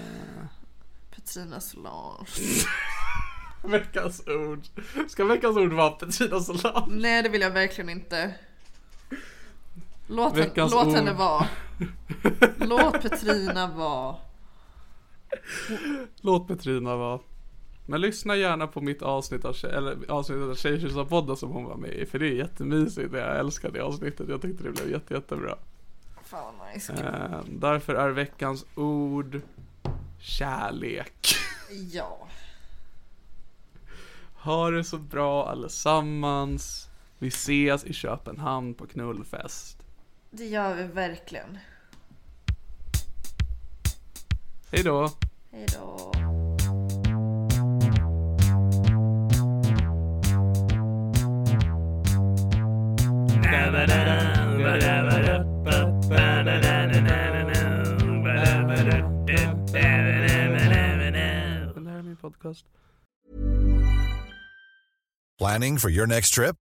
S4: Petrina Solange.
S3: veckans ord. Ska veckans ord vara Petrina Solange?
S4: Nej, det vill jag verkligen inte. Låt, henne,
S3: Veckans
S4: låt
S3: ord.
S4: henne vara. Låt Petrina vara.
S3: Låt Petrina vara. Men lyssna gärna på mitt avsnitt av, eller avsnittet av Tjejtjusarpodden som hon var med i. För det är jättemysigt. Jag älskar det avsnittet. Jag tyckte det blev jätte, jättebra.
S4: Fan vad nice.
S3: Eh, därför är veckans ord kärlek.
S4: Ja.
S3: Ha det så bra allesammans. Vi ses i Köpenhamn på knullfest.
S4: Det gör vi verkligen.
S3: Hej då.
S4: Hej då.
S7: Planning for your next trip?